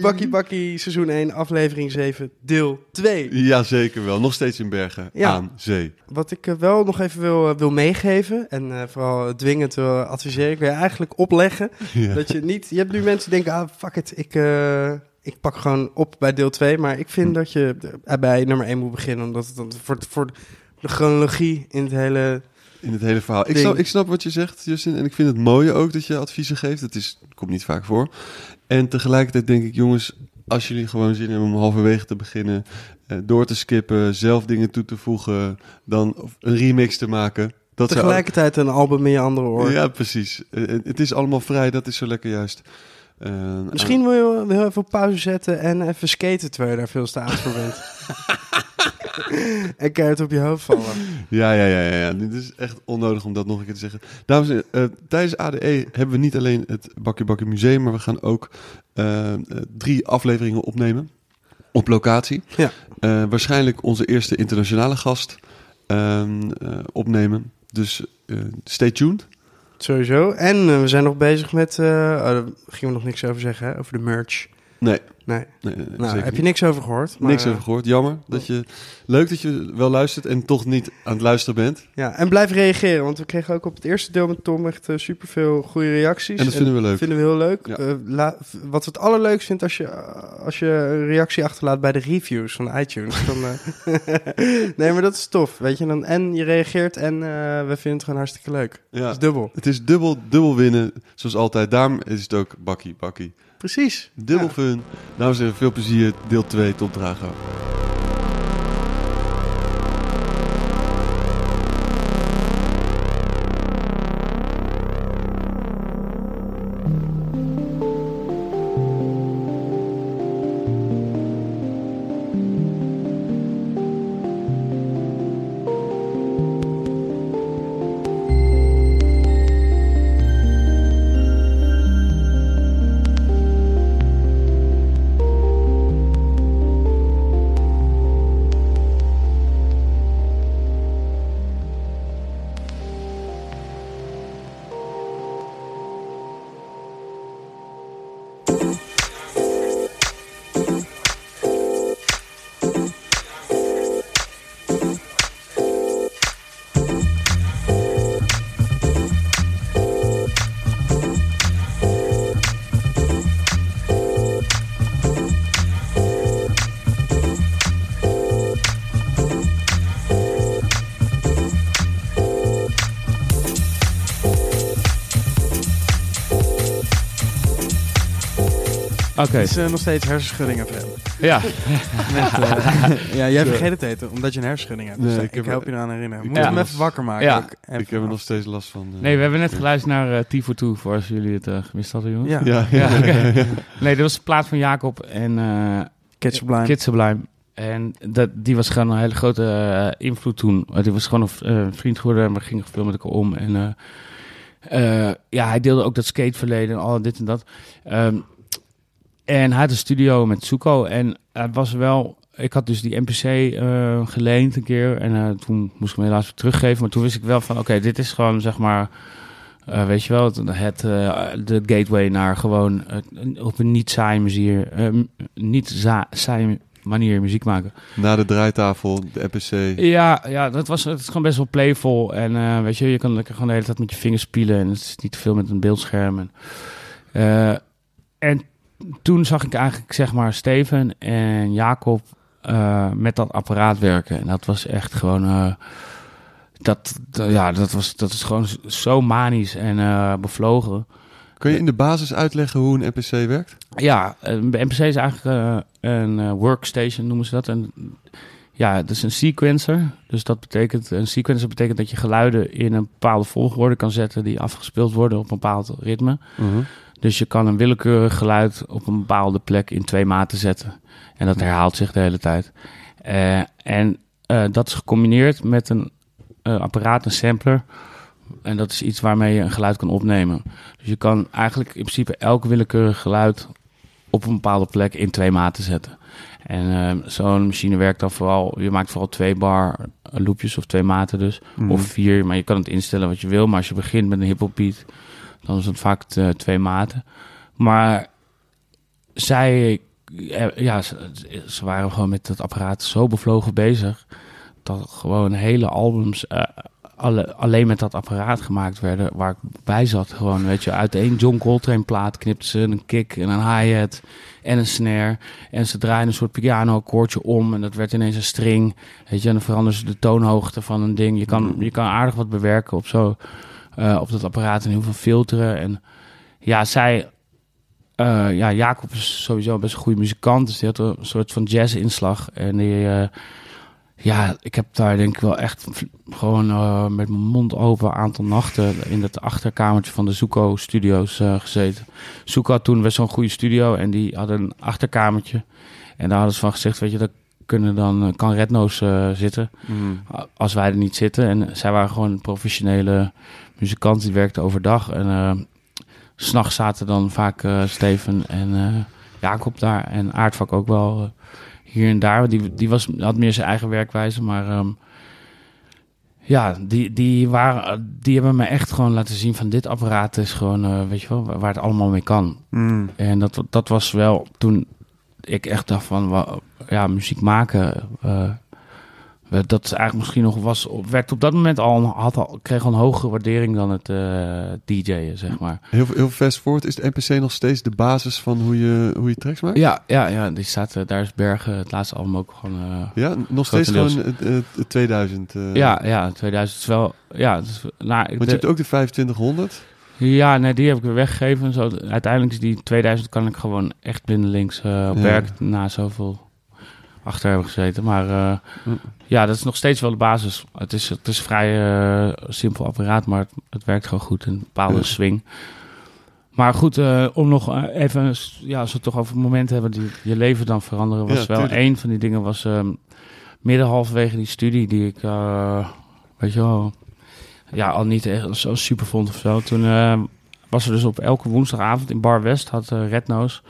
Bakkie Bakkie seizoen 1, aflevering 7, deel 2. Ja, zeker wel. Nog steeds in Bergen Ja. aan zee. Wat ik eh, wel nog even wil, eh, wil meegeven, en eh, vooral dwingend wil adviseren, ik wil je eigenlijk opleggen, Ja. dat je niet... Je hebt nu mensen die denken, ah, fuck it, ik, ik pak gewoon op bij deel 2. Maar ik vind dat je bij nummer 1 moet beginnen, omdat het dan voor, voor de chronologie in het hele... In het hele verhaal. Ik snap, ik snap wat je zegt, Justin. En ik vind het mooie ook dat je adviezen geeft. Het is, komt niet vaak voor. En tegelijkertijd denk ik, jongens, als jullie gewoon zin hebben om halverwege te beginnen, eh, door te skippen, zelf dingen toe te voegen, dan een remix te maken. Dat ook- Tegelijkertijd een album in je andere oor. Ja, precies. Eh, het is allemaal vrij, dat is zo lekker juist. Eh, Misschien wil je heel even op pauze zetten en even skaten terwijl je daar veel aan voor bent. en keihard op je hoofd vallen. Ja, ja, ja, ja, ja. Dit is echt onnodig om dat nog een keer te zeggen. Dames en heren, eh, tijdens ADE hebben we niet alleen het Bakkie Bakkie Museum, maar we gaan ook eh, eh, drie afleveringen opnemen op locatie. Ja. Waarschijnlijk onze eerste internationale gast ehm, eh, opnemen. Dus stay tuned. Sowieso. En we zijn nog bezig met... oh, daar gingen we nog niks over zeggen, hè? Over de merch. Nee, Nee. nee, nee, Nou, heb je niks over gehoord? Maar, Niks eh, over gehoord. Jammer. Dat je, leuk dat je wel luistert en toch niet aan het luisteren bent. Ja, en blijf reageren, want we kregen ook op het eerste deel met Tom echt super superveel goede reacties. En dat vinden we leuk. vinden we heel leuk. Ja. Eh, la- wat we het allerleukst vindt als je, als je een reactie achterlaat bij de reviews van iTunes. Dan, eh, nee, maar dat is tof, weet je. Dan, en je reageert en eh, we vinden het gewoon hartstikke leuk. Ja. Dat is dubbel. Het is dubbel, dubbel winnen, zoals altijd. Daarom is het ook bakkie, bakkie. Precies. Dubbel Ja. fun. Dames en heren, veel plezier. Deel 2, Top Drago. Oké, Het is eh, nog steeds hersenschudding FM. ja. Met, eh, ja, jij vergeet het eten, omdat je een hersenschudding hebt. Dus Nee, ik, ik help je eraan herinneren. Moeten heb hem even wakker maken. Ja. ook. Even Ik heb er nog steeds last van. eh. Nee, we hebben net geluisterd naar uh, T42, voor als jullie het uh, gemist hadden, jongens. Ja, Ja, Ja, ja, ja. Nee, dat was de plaat van Jacob en uh, Kids Sublime. Kid Sublime. En dat, die was gewoon een hele grote invloed toen. Die was gewoon een uh, vriend geworden en we gingen veel met elkaar om. En uh, uh, ja, hij deelde ook dat skateverleden en al dit en dat. Um, en hij had een studio met Zuko en het was wel... Ik had dus die NPC uh, geleend een keer en uh, toen moest ik hem helaas weer teruggeven. Maar toen wist ik wel van, oké, okay, dit is gewoon zeg maar... Uh, weet je wel, het, het de gateway naar gewoon op een niet saai manier, niet saai manier muziek maken. Na de draaitafel, de NPC. Ja, ja dat was, het is gewoon best wel playful. En weet je, je kan lekker gewoon de hele tijd met je vingers spelen. En het is niet te veel met een beeldscherm. En, en toen zag ik eigenlijk, zeg maar, Steven en Jacob uh, met dat apparaat werken. En dat was echt gewoon... Uh, dat, ja, dat, was, dat is gewoon zo manisch en uh, bevlogen. Kun je in de basis uitleggen hoe een NPC werkt? Ja, een NPC is eigenlijk een workstation, noemen ze dat. En ja, het is een sequencer. Dus dat betekent, een sequencer betekent dat je geluiden in een bepaalde volgorde kan zetten die afgespeeld worden op een bepaald ritme. -huh. Dus je kan een willekeurig geluid op een bepaalde plek in twee maten zetten. En dat herhaalt zich de hele tijd. Uh, en dat is gecombineerd met een apparaat, een sampler. En dat is iets waarmee je een geluid kan opnemen. Dus je kan eigenlijk in principe elk willekeurig geluid op een bepaalde plek in twee maten zetten. En zo'n machine werkt dan vooral, je maakt vooral twee bar loopjes of twee maten dus. Mm. Of vier, maar je kan het instellen wat je wil. Maar als je begint met een hip-hop beat, dan is het vaak uh, twee maten. Maar zij eh, ja, ze, waren gewoon met het apparaat zo bevlogen bezig. Dat gewoon hele albums eh, alle, alleen met dat apparaat gemaakt werden. Waar ik bij zat. Gewoon, weet je, uit één John Coltrane plaat knipten ze een kick en een hi-hat en een snare. En ze draaiden een soort piano akkoordje om. En dat werd ineens een string. Weet je, en dan veranderen ze de toonhoogte van een ding. Je kan, je kan aardig wat bewerken op zo. Eh, op dat apparaat en heel veel filteren. En ja, zij eh, ja, Jacob is sowieso best een goede muzikant. Dus die had een soort van jazz-inslag. En die, eh, ja, ik heb daar denk ik wel echt gewoon met mijn mond open een aantal nachten in het achterkamertje van de Zuko Studios gezeten. Zuko had toen best zo'n goede studio en die hadden een achterkamertje. En daar hadden ze van gezegd, weet je, daar kunnen dan, kan Redno's zitten Mm. als wij er niet zitten. En zij waren gewoon professionele muzikanten die werkten overdag. En eh, s s'nachts zaten dan vaak eh, Steven en eh, Jacob daar. En Aardvak ook wel eh, hier en daar. Die, die was, had meer zijn eigen werkwijze. Maar ehm, ja, die, die, waren, die hebben me echt gewoon laten zien van dit apparaat is gewoon, eh, weet je wel, waar het allemaal mee kan. Mm. En dat, dat was wel toen ik echt dacht van, ja, muziek maken, eh, dat is eigenlijk misschien nog was, werd op dat moment al, had al, kreeg al een hogere waardering dan het eh DJ'en, zeg maar. Heel, heel fast forward, is de NPC nog steeds de basis van hoe je, hoe je tracks maakt? Ja, ja, ja, die staat, eh, daar is Bergen, het laatste album ook gewoon, eh, Ja, nog steeds gewoon het, het, het 2000. eh, ja, ja, 2000 is wel, ja, is, nou, Want de- je hebt ook de 2500. ja, nee, die heb ik weer weggegeven. Zo, uiteindelijk is die 2000 kan ik gewoon echt blindelings op Ja. werk na zoveel achter hebben gezeten. Maar Mm. Ja, dat is nog steeds wel de basis. Het is, het is een vrij eh, simpel apparaat, maar het, het werkt gewoon goed. Een bepaalde Ja. swing. Maar goed, eh, om nog eh, even, ja, als we het toch over momenten hebben die je leven dan veranderen, was Ja, wel tuurlijk. een van die dingen was ehm midden halverwege die studie die ik, weet je wel, ja, al niet echt zo super vond of zo. Toen was er dus op elke woensdagavond in Bar West had Redno's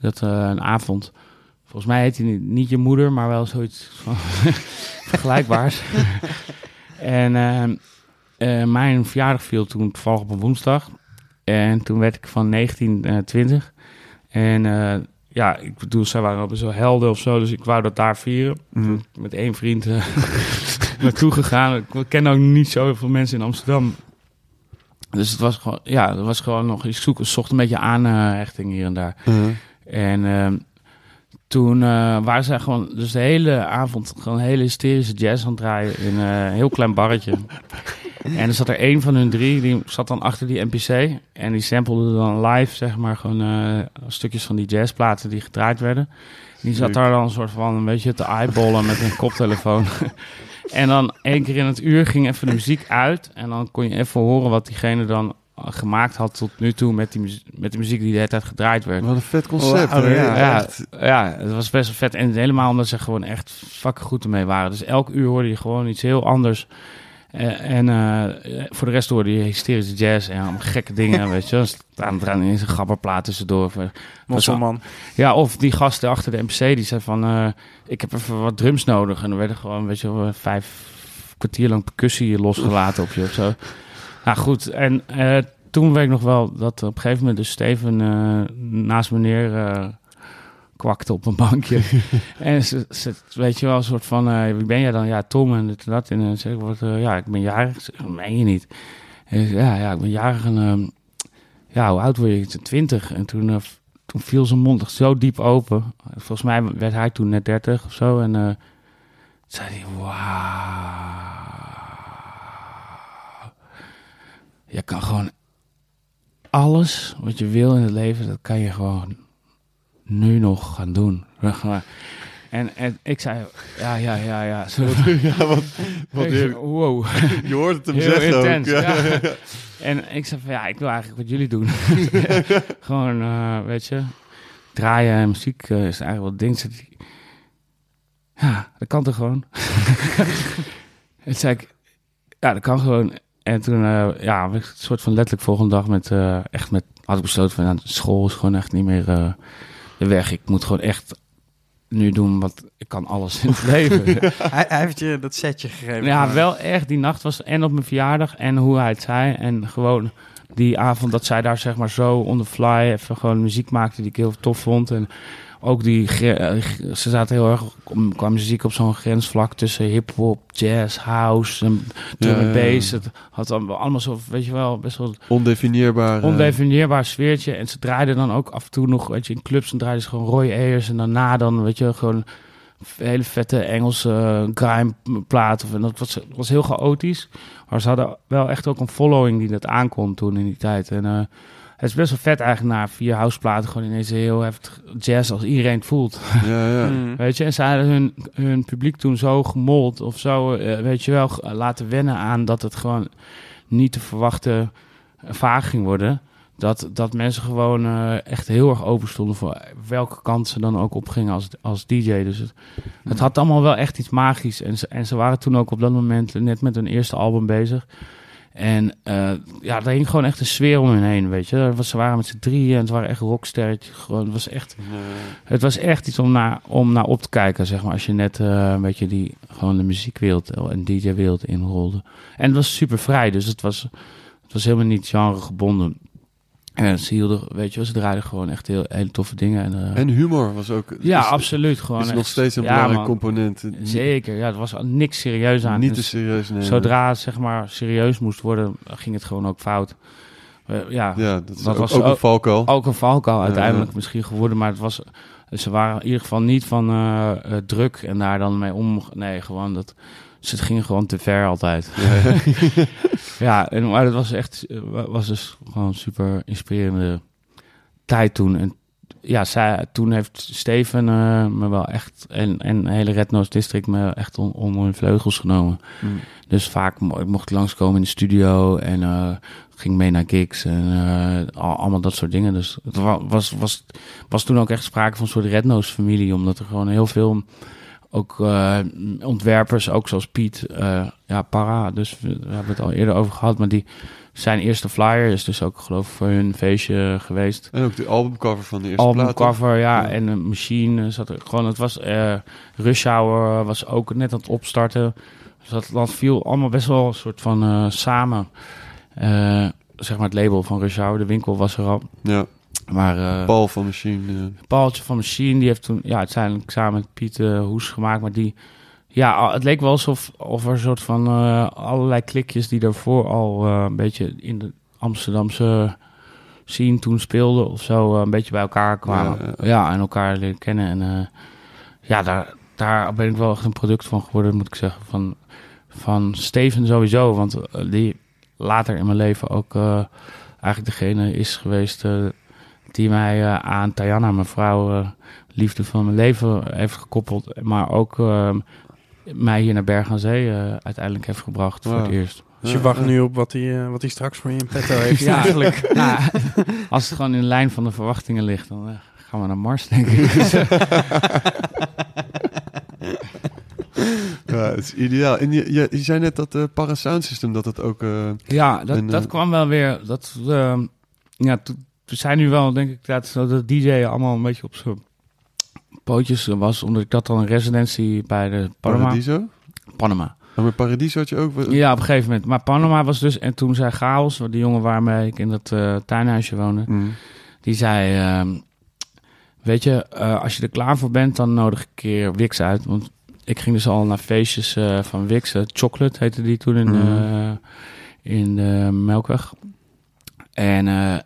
dat een avond. Volgens mij heet hij niet, niet je moeder, maar wel zoiets van vergelijkbaars. en ehm, eh, mijn verjaardag viel toen toevallig op een woensdag. En toen werd ik van 19 eh 20. En eh, ja, ik bedoel, zij waren al zo helden of zo, dus ik wou dat daar vieren. Mhm. Met één vriend eh, naartoe gegaan. Ik ken ook niet zo heel veel mensen in Amsterdam. Dus het was gewoon, ja, het was gewoon nog, ik zoek, zocht een beetje aanhechting hier en daar. Uh-huh. En ehm, toen eh, waren zij gewoon dus de hele avond gewoon hele hysterische jazz aan het draaien in eh, een heel klein barretje. en er zat er één van hun drie, die zat dan achter die NPC. En die sampelde dan live, zeg maar, gewoon eh, stukjes van die jazzplaten die gedraaid werden. En die zat daar dan een soort van een beetje te eyeballen met een koptelefoon. en dan één keer in het uur ging even de muziek uit. En dan kon je even horen wat diegene dan gemaakt had tot nu toe met die, muzie- met de muziek die de hele tijd gedraaid werd. Wat een vet concept. Ja. Ja, het was best wel vet. En helemaal omdat ze gewoon echt fucking goed ermee waren. Dus elk uur hoorde je gewoon iets heel anders. Eh, en eh, voor de rest hoorde je hysterische jazz en allemaal gekke dingen, weet je. wel. Staan er ineens een gabberplaat tussendoor. Mosselman. Ja, of die gasten achter de MC, die zei van... eh, ik heb even wat drums nodig. En dan werden gewoon, weet je wel, vijf kwartier lang percussie losgelaten op je of zo. Nou goed, en eh, toen weet ik nog wel dat op een gegeven moment dus Steven eh, naast me neer eh, kwakte op een bankje. en ze, ze, weet je wel, een soort van, wie ben jij dan? Ja, Tom en dit en dat. En dan zeg ik, wat, ja, ik ben jarig. Zeg, "Dat meen je niet? En ik zeg, ja, ja, ik ben jarig en ehm, ja, hoe oud word je? Ik zei, Twintig. En toen, toen viel zijn mond echt zo diep open. Volgens mij werd hij toen net 30 of zo. En zei hij, wauw. Je kan gewoon alles wat je wil in het leven, dat kan je gewoon nu nog gaan doen. En, en ik zei, ja, ja, ja, ja. Zo, ja, wat, wat wow. Je hoort het hem Heel zeggen intens, ook. ja. En ik zei van, ja, ik wil eigenlijk wat jullie doen. Gewoon, eh, weet je, draaien en muziek eh, is eigenlijk wel het ding. Zei hij, Ja, dat kan toch gewoon? en zei ik, ja, dat kan gewoon. En toen, eh, ja, een soort van letterlijk volgende dag met, eh, echt met, had ik besloten van, ja, school is gewoon echt niet meer eh, de weg. Ik moet gewoon echt nu doen wat, ik kan alles in het leven. Hij, hij heeft je dat setje gegeven. Ja, Maar- wel echt. Die nacht was en op mijn verjaardag en hoe hij het zei. En gewoon die avond dat zij daar zeg maar zo on the fly even gewoon muziek maakte die ik heel tof vond. En ook die, eh, ze zaten heel erg qua muziek op zo'n grensvlak tussen hip-hop, jazz, house en drum en bass. Het had allemaal allemaal zo, weet je wel, best wel Ondefinieerbaar. eh, ondefinieerbaar sfeertje. En ze draaiden dan ook af en toe nog, weet je, in clubs, dan draaiden ze gewoon Roy Ayers. En daarna dan, weet je, gewoon hele vette Engelse uh, grime plaat. Of, en dat was, was heel chaotisch. Maar ze hadden wel echt ook een following die dat aankon toen in die tijd. En eh, het is best wel vet eigenlijk na vier houseplaten gewoon ineens heel heftig jazz als iedereen het voelt. Ja, ja. Mm. Weet je, en ze hadden hun, hun publiek toen zo gemold of zo, eh, weet je wel, laten wennen aan dat het gewoon niet te verwachten vaag ging worden. Dat, dat mensen gewoon eh, echt heel erg open stonden voor welke kant ze dan ook opgingen als, als DJ. Dus het, het had allemaal wel echt iets magisch. En ze, en ze waren toen ook op dat moment net met hun eerste album bezig. En eh, ja, er hing gewoon echt een sfeer om hen heen, weet je. Was- Ze waren met z'n drieën en het waren echt rocksterretjes. Gewoon, het was echt het was echt iets om naar, om naar op te kijken, zeg maar. Als je net eh, een beetje die, gewoon de muziekwereld en DJ-wereld inrolde. En het was super vrij, dus het was, het was helemaal niet genre gebonden. En ze hielden, weet je wel, ze draaiden gewoon echt heel, hele toffe dingen. En, eh, En humor was ook... ja, is, absoluut. Gewoon is nog steeds een ja, belangrijk man. component. Zeker, ja, er was niks serieus aan. Niet te Dus serieus nemen. Zodra het zeg maar serieus moest worden, ging het gewoon ook fout. Eh, ja, Ja, dat is Dat ook, was ook een valkuil. ook een valkuil uiteindelijk ja. misschien geworden, maar het was, ze waren in ieder geval niet van eh, druk en daar dan mee om. Nee, gewoon dat. Ze gingen gewoon te ver altijd. Ja, en, maar het was echt, eh, was dus gewoon super inspirerende tijd toen. En ja, zij, toen heeft Steven eh, me wel echt, en, en de hele Red Nose District me echt on- onder hun vleugels genomen. Mm. Dus vaak mo- ik mocht langskomen in de studio en eh, ging mee naar gigs en al- allemaal dat soort dingen. Dus het wa- was, was, was toen ook echt sprake van een soort Red Nose familie, omdat er gewoon heel veel ook eh, ontwerpers, ook zoals Piet, eh, ja, Para, dus we, we hebben het al eerder over gehad, maar die zijn eerste flyer is dus ook geloof ik voor hun feestje geweest. En ook de albumcover van de eerste. Albumcover, ja, Ja. en een machine zat er gewoon. Het was eh Rush Hour was ook net aan het opstarten. Dus dat, dat viel allemaal best wel een soort van samen. Zeg maar het label van Rush Hour, de winkel was er al. Ja, Maar eh Paul van Machine. eh, Paultje van Machine, die heeft toen ja, uiteindelijk samen met Piet eh, Hoes gemaakt. Maar die, ja, het leek wel alsof of er een soort van allerlei klikjes die daarvoor al een beetje in de Amsterdamse scene toen speelden of zo, een beetje bij elkaar kwamen. Ja, Ja, ja. en elkaar leren kennen. En ja, daar, daar ben ik wel echt een product van geworden, moet ik zeggen. Van, van Steven sowieso, want die later in mijn leven ook eigenlijk degene is geweest die mij eh, aan Tajana, mijn vrouw, eh, liefde van mijn leven heeft gekoppeld. Maar ook eh, mij hier naar Bergen aan Zee eh, uiteindelijk heeft gebracht voor het eerst. Dus je wacht nu op wat hij, eh, wat hij straks voor je in petto heeft Ja. eigenlijk. Nou, als het gewoon in de lijn van de verwachtingen ligt, dan gaan we naar Mars, denk ik. Ja, het is ideaal. En je, je, je zei net dat uh, Parasound System, dat het ook... eh, Ja, dat, En, dat kwam wel weer. Dat, ehm, ja, toen- we zijn nu wel, denk ik, dat, dat DJ allemaal een beetje op zijn pootjes was, omdat ik dat dan een residentie bij de Panama. Paradiso? Panama. Ja, maar Paradiso had je ook... Ja, op een gegeven moment. Maar Panama was dus, en toen zei Chaos, die jongen waarmee ik in dat eh, tuinhuisje woonde, Mm. die zei, ehm, weet je, eh, als je er klaar voor bent, dan nodig ik een keer Wix uit. Want ik ging dus al naar feestjes eh, van Wix. Chocolate heette die toen in, eh, in de Melkweg. En eh,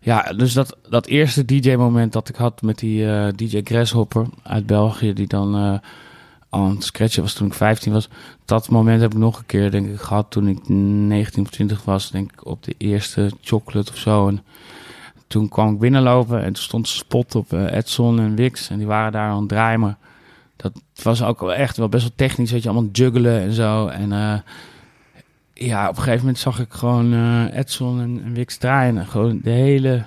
ja, dus dat, dat eerste DJ-moment dat ik had met die eh, DJ Grasshopper uit België, die dan eh aan het scratchen was toen ik 15 was. Dat moment heb ik nog een keer, denk ik, gehad toen ik 19 of 20 was, denk ik, op de eerste chocolate of zo. En toen kwam ik binnenlopen en toen stond Spot op eh, Edson en Wix en die waren daar aan het draaien. Maar dat was ook echt wel best wel technisch, weet je, allemaal juggelen en zo. En ja, op een gegeven moment zag ik gewoon eh, Edson en, en Wix draaien. En gewoon de hele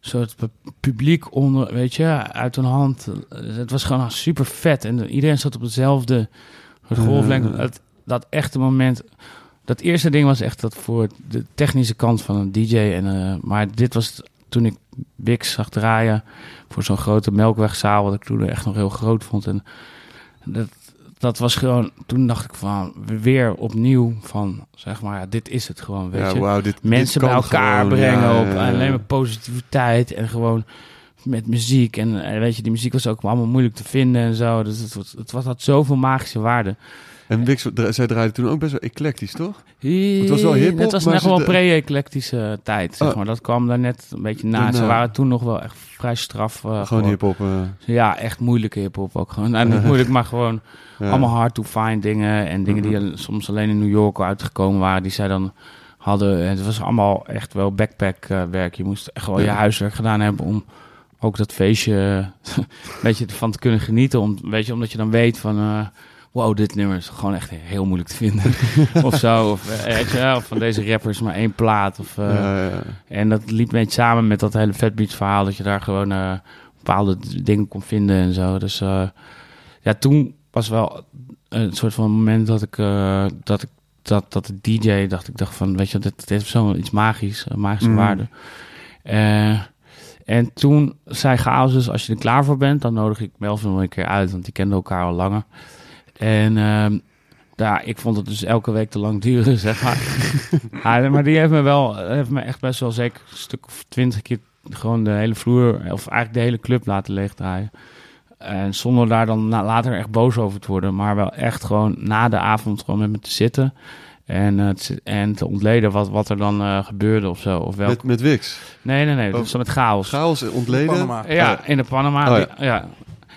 soort pu- publiek onder, weet je, uit hun hand. Het was gewoon super vet. En iedereen zat op dezelfde golflengte. Ja. Dat, dat echte moment. Dat eerste ding was echt dat voor de technische kant van een DJ. En, eh, maar dit was toen ik Wix zag draaien voor zo'n grote melkwegzaal, wat ik toen echt nog heel groot vond. En dat, dat was gewoon, toen dacht ik van, weer opnieuw van, zeg maar, dit is het gewoon, weet Ja, je. dit, Mensen dit bij elkaar gewoon, brengen ja, op ja, alleen maar positiviteit en gewoon met muziek. En eh, weet je, die muziek was ook allemaal moeilijk te vinden en zo. Dus het, het was, had zoveel magische waarde. En Wix, zij draaide toen ook best wel eclectisch, toch? Het was wel hiphop, Het was maar echt ze wel de- pre-eclectische tijd, zeg Oh. maar. Dat kwam daar net een beetje na. Ze waren toen nog wel echt vrij straf. eh, Gewoon gewoon- hip-hop. eh, Ja, echt moeilijke hip-hop ook gewoon. Nou, niet moeilijk, maar gewoon allemaal hard to find dingen. En dingen die er soms alleen in New York uitgekomen waren, die zij dan hadden. En Het was allemaal echt wel backpack eh, werk. Je moest echt wel je huiswerk gedaan hebben om ook dat feestje een beetje van te kunnen genieten. Om, weet je, omdat je dan weet van... Wow, dit nummer is gewoon echt heel moeilijk te vinden. of zo. Of, eh, of van deze rappers maar één plaat. Of, eh, Ja, ja, en dat liep een beetje samen met dat hele Fat Beats verhaal. Dat je daar gewoon eh, bepaalde dingen kon vinden en zo. Dus ja, toen was wel een soort van moment dat ik, dat ik dat, dat de DJ dacht, ik dacht van, weet je, dit, dit heeft zo iets magisch, een magische Mhm. waarde. En toen zei Chaos dus, als je er klaar voor bent, dan nodig ik Melvin wel een keer uit, want die kenden elkaar al langer. En ehm, ja, ik vond het dus elke week te lang duren, zeg maar. Ja, maar die heeft me wel, heeft me echt best wel zeker een stuk of twintig keer gewoon de hele vloer, of eigenlijk de hele club laten leegdraaien. En zonder daar dan later echt boos over te worden, maar wel echt gewoon na de avond gewoon met me te zitten. En, eh, te, en te ontleden wat, wat er dan eh, gebeurde of zo. Of welk... Met, met Wix. Nee, nee, nee. Oh. Dus met chaos. Chaos ontleden. Panama. Ja, in de Panama. Oh, ja. Die, ja.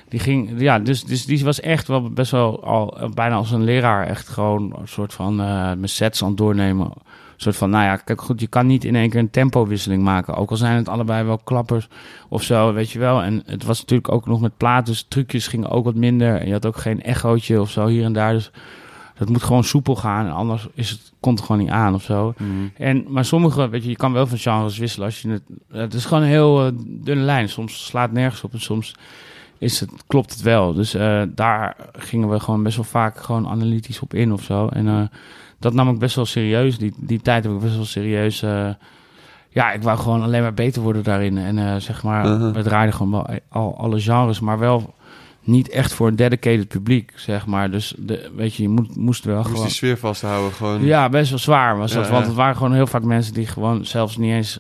Die ging, ja, dus, dus die was echt wel best wel al bijna als een leraar. Echt gewoon een soort van eh mijn sets aan het doornemen. Een soort van, nou ja, kijk goed, je kan niet in één keer een tempowisseling maken. Ook al zijn het allebei wel klappers of zo, weet je wel. En het was natuurlijk ook nog met plaat, dus trucjes gingen ook wat minder. En je had ook geen echootje of zo hier en daar. Dus dat moet gewoon soepel gaan. En anders is het, komt het gewoon niet aan of zo. Mhm. En, maar sommige, weet je, je kan wel van genres wisselen als je het... Het is gewoon een heel eh, dunne lijn. Soms slaat het nergens op en soms is het, klopt het wel. Dus eh, daar gingen we gewoon best wel vaak gewoon analytisch op in of zo. En eh, dat nam ik best wel serieus. Die, die tijd heb ik best wel serieus... eh, ja, ik wou gewoon alleen maar beter worden daarin. En zeg maar, we draaiden gewoon wel al, alle genres, maar wel niet echt voor een dedicated publiek, zeg maar. Dus de, weet je, je moet, moest wel Moest gewoon... die sfeer vasthouden. Gewoon. Ja, best wel zwaar was dat. Want het waren gewoon heel vaak mensen die gewoon zelfs niet eens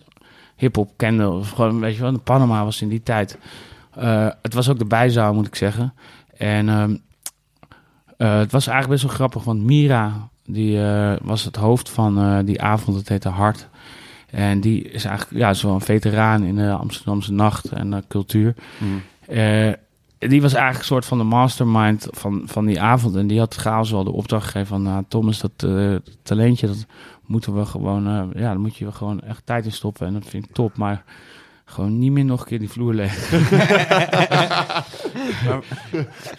hip-hop kenden. Of gewoon, weet je wel, de Panama was in die tijd. Eh, het was ook de bijzaal, moet ik zeggen. En ehm, eh, het was eigenlijk best wel grappig, want Mira, die eh, was het hoofd van die avond. Het heette Hart. En die is eigenlijk ja, zo'n veteraan in de Amsterdamse nacht en cultuur. Eh, die was eigenlijk een soort van de mastermind van, van die avond. En die had Chaos wel de opdracht gegeven van... Nou, Thomas, dat talentje, dat moeten we gewoon... ja, daar moet je gewoon echt tijd in stoppen. En dat vind ik top, maar... Gewoon niet meer nog een keer die vloer leggen.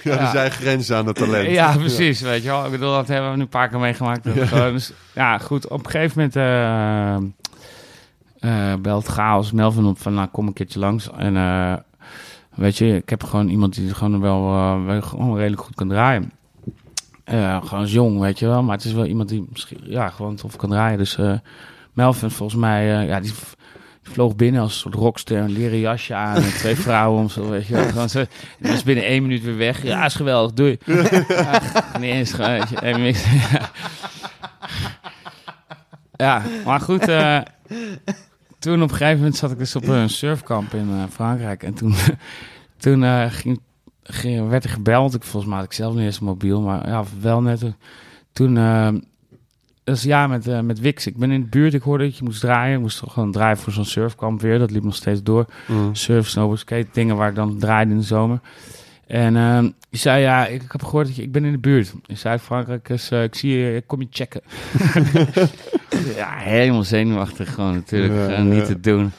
Ja, er zijn grenzen aan het talent. Ja, precies. Weet je wel. Ik bedoel, dat hebben we nu een paar keer meegemaakt. Gewoon, dus, ja, goed. Op een gegeven moment eh, eh, belt Chaos Melvin op van, nou, kom een keertje langs. En eh, weet je, ik heb gewoon iemand die gewoon wel, eh, wel gewoon redelijk goed kan draaien. Eh, gewoon jong, weet je wel. Maar het is wel iemand die misschien, ja, gewoon tof kan draaien. Dus eh, Melvin, volgens mij, eh, ja, die... vloog binnen als soort rockster, een leren jasje aan en twee vrouwen om zo, weet je wel. Gewoon zo, die was binnen één minuut weer weg. Ja, is geweldig, doei. Ach, niet eens gewoon, even. Ja. ja, maar goed. eh, toen op een gegeven moment zat ik dus op een surfkamp in eh, Frankrijk. En toen, toen eh, ging, ging, werd er gebeld. Ik, volgens mij had ik zelf niet eens een mobiel, maar ja, wel net. Toen, eh, dus ja, met, eh, met Wix. Ik ben in de buurt, ik hoorde dat je moest draaien. Ik moest toch gewoon draaien voor zo'n surfkamp weer. Dat liep nog steeds door Mhm. surf, snowboard, skate, dingen waar ik dan draaide in de zomer. En ehm die zei, ja, ik, ik heb gehoord dat je, ik ben in de buurt. In Zuid-Frankrijk, dus eh, ik zie je, ik kom je checken. ja, helemaal zenuwachtig gewoon natuurlijk, Ja, gewoon niet te doen.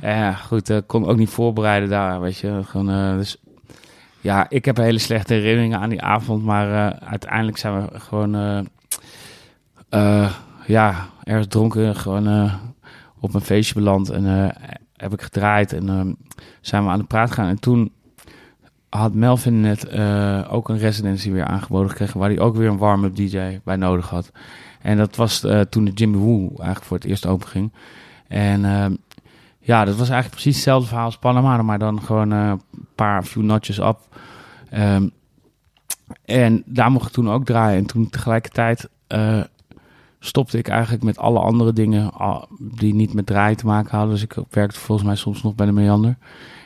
En ja, goed, ik kon ook niet voorbereiden daar, weet je. Gewoon, eh, dus ja, ik heb hele slechte herinneringen aan die avond, maar eh, uiteindelijk zijn we gewoon, eh, eh, ja, ergens dronken, gewoon eh, op een feestje beland en eh, heb ik gedraaid en ehm, zijn we aan de praat gegaan. En toen had Melvin net eh, ook een residency weer aangeboden gekregen, waar hij ook weer een warm-up DJ bij nodig had. En dat was eh, toen de Jimmy Woo eigenlijk voor het eerst open ging. En ehm, ja, dat was eigenlijk precies hetzelfde verhaal als Panama, maar dan gewoon eh, een paar few notches op. Ehm, En daar mocht ik toen ook draaien. En toen tegelijkertijd eh, stopte ik eigenlijk met alle andere dingen die niet met draaien te maken hadden. Dus ik werkte volgens mij soms nog bij de Meander.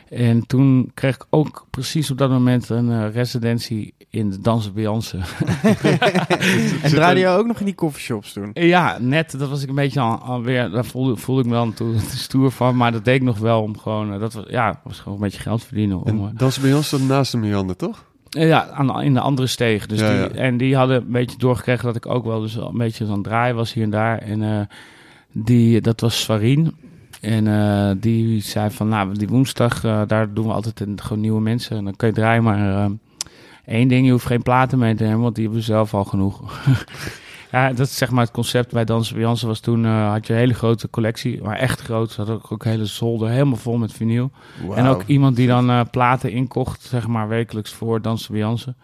En toen kreeg ik ook precies op dat moment een eh, residentie in de Dansen Beyoncé. En draaide je ook nog in die coffeeshops toen? ja, net. Dat was ik een beetje al, alweer. Daar voelde, voelde ik me dan toen stoer van. Maar dat deed ik nog wel om gewoon. eh, dat was, ja, was gewoon een beetje geld verdienen. Om, eh, En dat is bij ons dan naast de Meander, toch? Eh, Ja, aan, in de andere steeg. Dus Ja, die, ja. En die hadden een beetje doorgekregen dat ik ook wel dus een beetje aan het draaien was hier en daar. En eh, die, dat was Swarien. En eh, die zei van, nou, die woensdag, daar doen we altijd een, gewoon nieuwe mensen. En dan kun je draaien, maar één ding, je hoeft geen platen mee te nemen, want die hebben we zelf al genoeg. ja, dat is zeg maar het concept bij Dansen bij Jansen was toen, eh, had je een hele grote collectie, maar echt groot. Ze hadden ook, ook een hele zolder, helemaal vol met vinyl. En ook iemand die dan eh, platen inkocht, zeg maar wekelijks voor Dansen bij Jansen.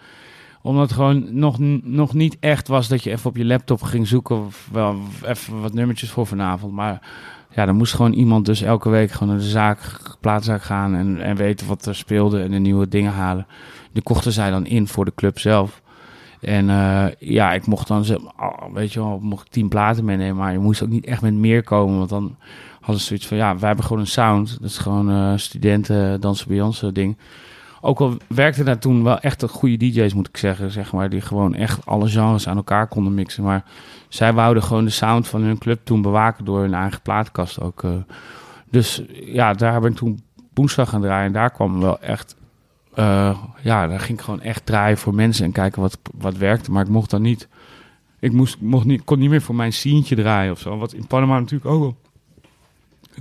Omdat het gewoon nog, nog niet echt was dat je even op je laptop ging zoeken. Of wel even wat nummertjes voor vanavond. Maar ja, dan moest gewoon iemand dus elke week gewoon naar de zaak, plaatzaak gaan. En, en weten wat er speelde en de nieuwe dingen halen. Die kochten zij dan in voor de club zelf. En eh, ja, ik mocht dan, oh, weet je wel, mocht ik tien platen meenemen. Maar je moest ook niet echt met meer komen. Want dan hadden ze zoiets van, ja, wij hebben gewoon een sound. Dat is gewoon eh studenten dansen bij ons ding. Ook al werkte daar toen wel echt een goede DJ's, moet ik zeggen, zeg maar. Die gewoon echt alle genres aan elkaar konden mixen. Maar zij wouden gewoon de sound van hun club toen bewaken door hun eigen plaatkast ook. eh. Dus ja, daar ben ik toen woensdag gaan draaien. En daar kwam wel echt... eh, ja, daar ging ik gewoon echt draaien voor mensen en kijken wat, wat werkte. Maar ik mocht dan niet... Ik moest, mocht niet, kon niet meer voor mijn sientje draaien of zo. Wat in Panama natuurlijk ook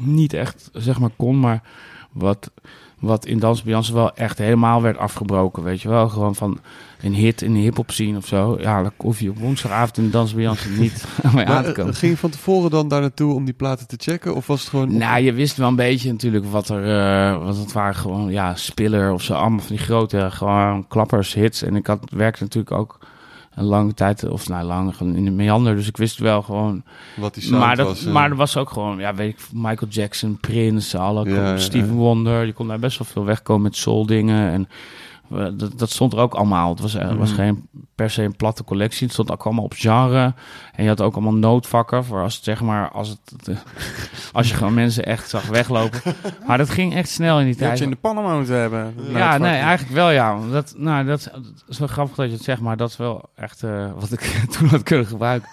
niet echt, zeg maar, kon. Maar wat, wat in Dans wel echt helemaal werd afgebroken, weet je wel. Gewoon van een hit in de hip-hop scene of zo. Ja, dan hoef je op woensdagavond in Dans Beyoncé niet mee aan te eh, komen. ging je van tevoren dan daar naartoe om die platen te checken? Of was het gewoon... Nou, je wist wel een beetje natuurlijk wat er... wat het waren gewoon, ja, Spiller of zo. Allemaal van die grote, gewoon klappers, hits. En ik had, werkte natuurlijk ook een lange tijd, of nou lang, gewoon in de meander. Dus ik wist wel gewoon... wat die Maar, dat, was? maar er was ook gewoon, ja, weet ik, Michael Jackson, Prince, alle, Ja, Steven ja. Wonder. Je kon daar best wel veel wegkomen met soul dingen. En dat, dat stond er ook allemaal. Het was, was Mhm. geen per se een platte collectie. Het stond ook allemaal op genre. En je had ook allemaal noodvakken voor als het zeg maar, als het, eh, als je gewoon mensen echt zag weglopen. Maar dat ging echt snel in die tijd. je in de Panama moeten hebben. Ja, nee, eigenlijk wel ja. Dat, nou, dat, dat is wel grappig dat je het zegt, maar dat is wel echt eh, wat ik toen had kunnen gebruiken.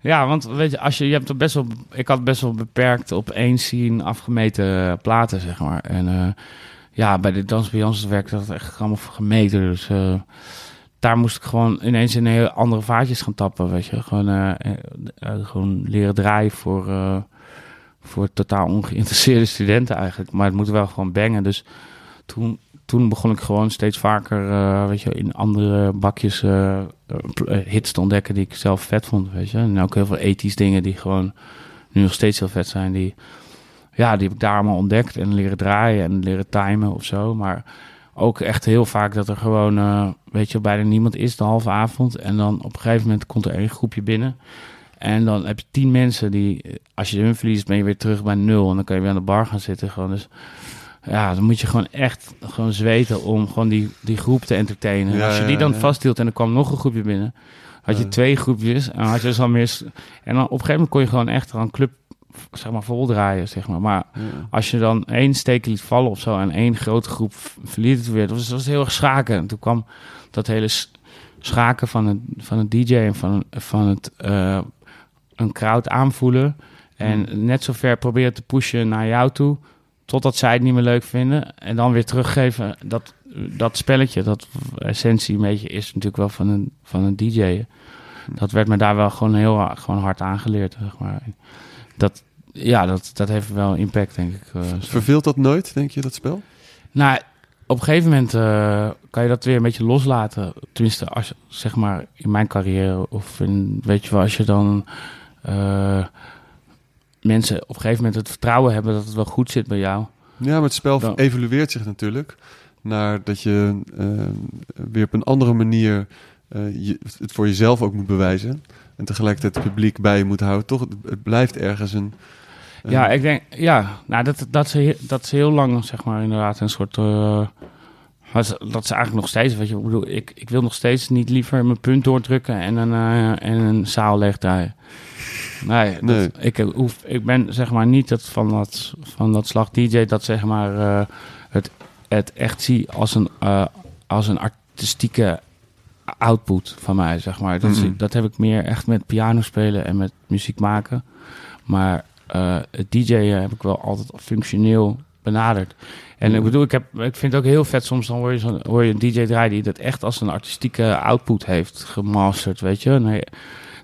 ja, want weet je, als je, je hebt best wel, ik had best wel beperkt op één scene afgemeten platen, zeg maar. En eh, ja, bij de Dans Beyoncé werkte dat echt allemaal gemeten, dus eh, daar moest ik gewoon ineens in heel andere vaatjes gaan tappen, weet je. Gewoon, eh, eh, gewoon leren draaien voor... voor totaal ongeïnteresseerde studenten eigenlijk. Maar het moet wel gewoon bangen. Dus toen, toen begon ik gewoon steeds vaker weet je, in andere bakjes hits te ontdekken die ik zelf vet vond. Weet je. En ook heel veel ethisch dingen die gewoon nu nog steeds heel vet zijn. Die, ja, die heb ik daar allemaal ontdekt en leren draaien en leren timen of zo. Maar ook echt heel vaak dat er gewoon, eh, weet je, bijna niemand is de halve avond. En dan op een gegeven moment komt er één groepje binnen. En dan heb je tien mensen die, als je hun verliest, ben je weer terug bij nul. En dan kan je weer aan de bar gaan zitten. Gewoon. Dus ja, dan moet je gewoon echt gewoon zweten om gewoon die, die groep te entertainen. Ja, als je die dan ja. vasthield en er kwam nog een groepje binnen, had je twee groepjes. En had je dus al meer. En dan op een gegeven moment kon je gewoon echt een club zeg maar, vol draaien, zeg maar. Maar Ja. als je dan één steek liet vallen of zo en één grote groep verliet het weer, dat was, dat was heel erg schaken. En toen kwam dat hele schaken van het, van het DJ en van, van het eh, een crowd aanvoelen. En net zo ver proberen te pushen naar jou toe, totdat zij het niet meer leuk vinden. En dan weer teruggeven. Dat, dat spelletje, dat essentie een beetje is natuurlijk wel van een, van een DJ. Dat werd me daar wel gewoon heel gewoon hard aangeleerd, zeg maar. Dat, ja, dat, dat heeft wel impact, denk ik. eh. Verveelt dat nooit, denk je, dat spel? Nou, op een gegeven moment eh, kan je dat weer een beetje loslaten. Tenminste, als, zeg maar in mijn carrière. Of in, weet je wel, als je dan eh, mensen op een gegeven moment het vertrouwen hebben dat het wel goed zit bij jou. Ja, maar het spel Dan- evolueert zich natuurlijk naar dat je weer op een andere manier je, het voor jezelf ook moet bewijzen. En tegelijkertijd het publiek bij je moet houden. Toch, het, blijft ergens een... een- Ja, ik denk, ja, nou, dat, dat, heel, dat is heel lang, zeg maar, inderdaad een soort, ze- dat is eigenlijk nog steeds, wat je ik bedoel, ik, ik wil nog steeds niet liever mijn punt doordrukken en een, eh, en een zaal leegdraaien. Nee, dat- Nee. ik, hoef, ik ben zeg maar niet dat van dat, van dat slag DJ dat zeg maar eh, het, het echt zie als een, als een artistieke output van mij, zeg maar. Dat, Mhm. dat heb ik meer echt met piano spelen en met muziek maken. Maar eh, het DJ'en heb ik wel altijd functioneel benaderd. En ik bedoel, ik, heb, ik vind het ook heel vet. Soms dan hoor je, zo'n- hoor je een DJ draaien die dat echt als een artistieke output heeft gemasterd, weet je. Nee,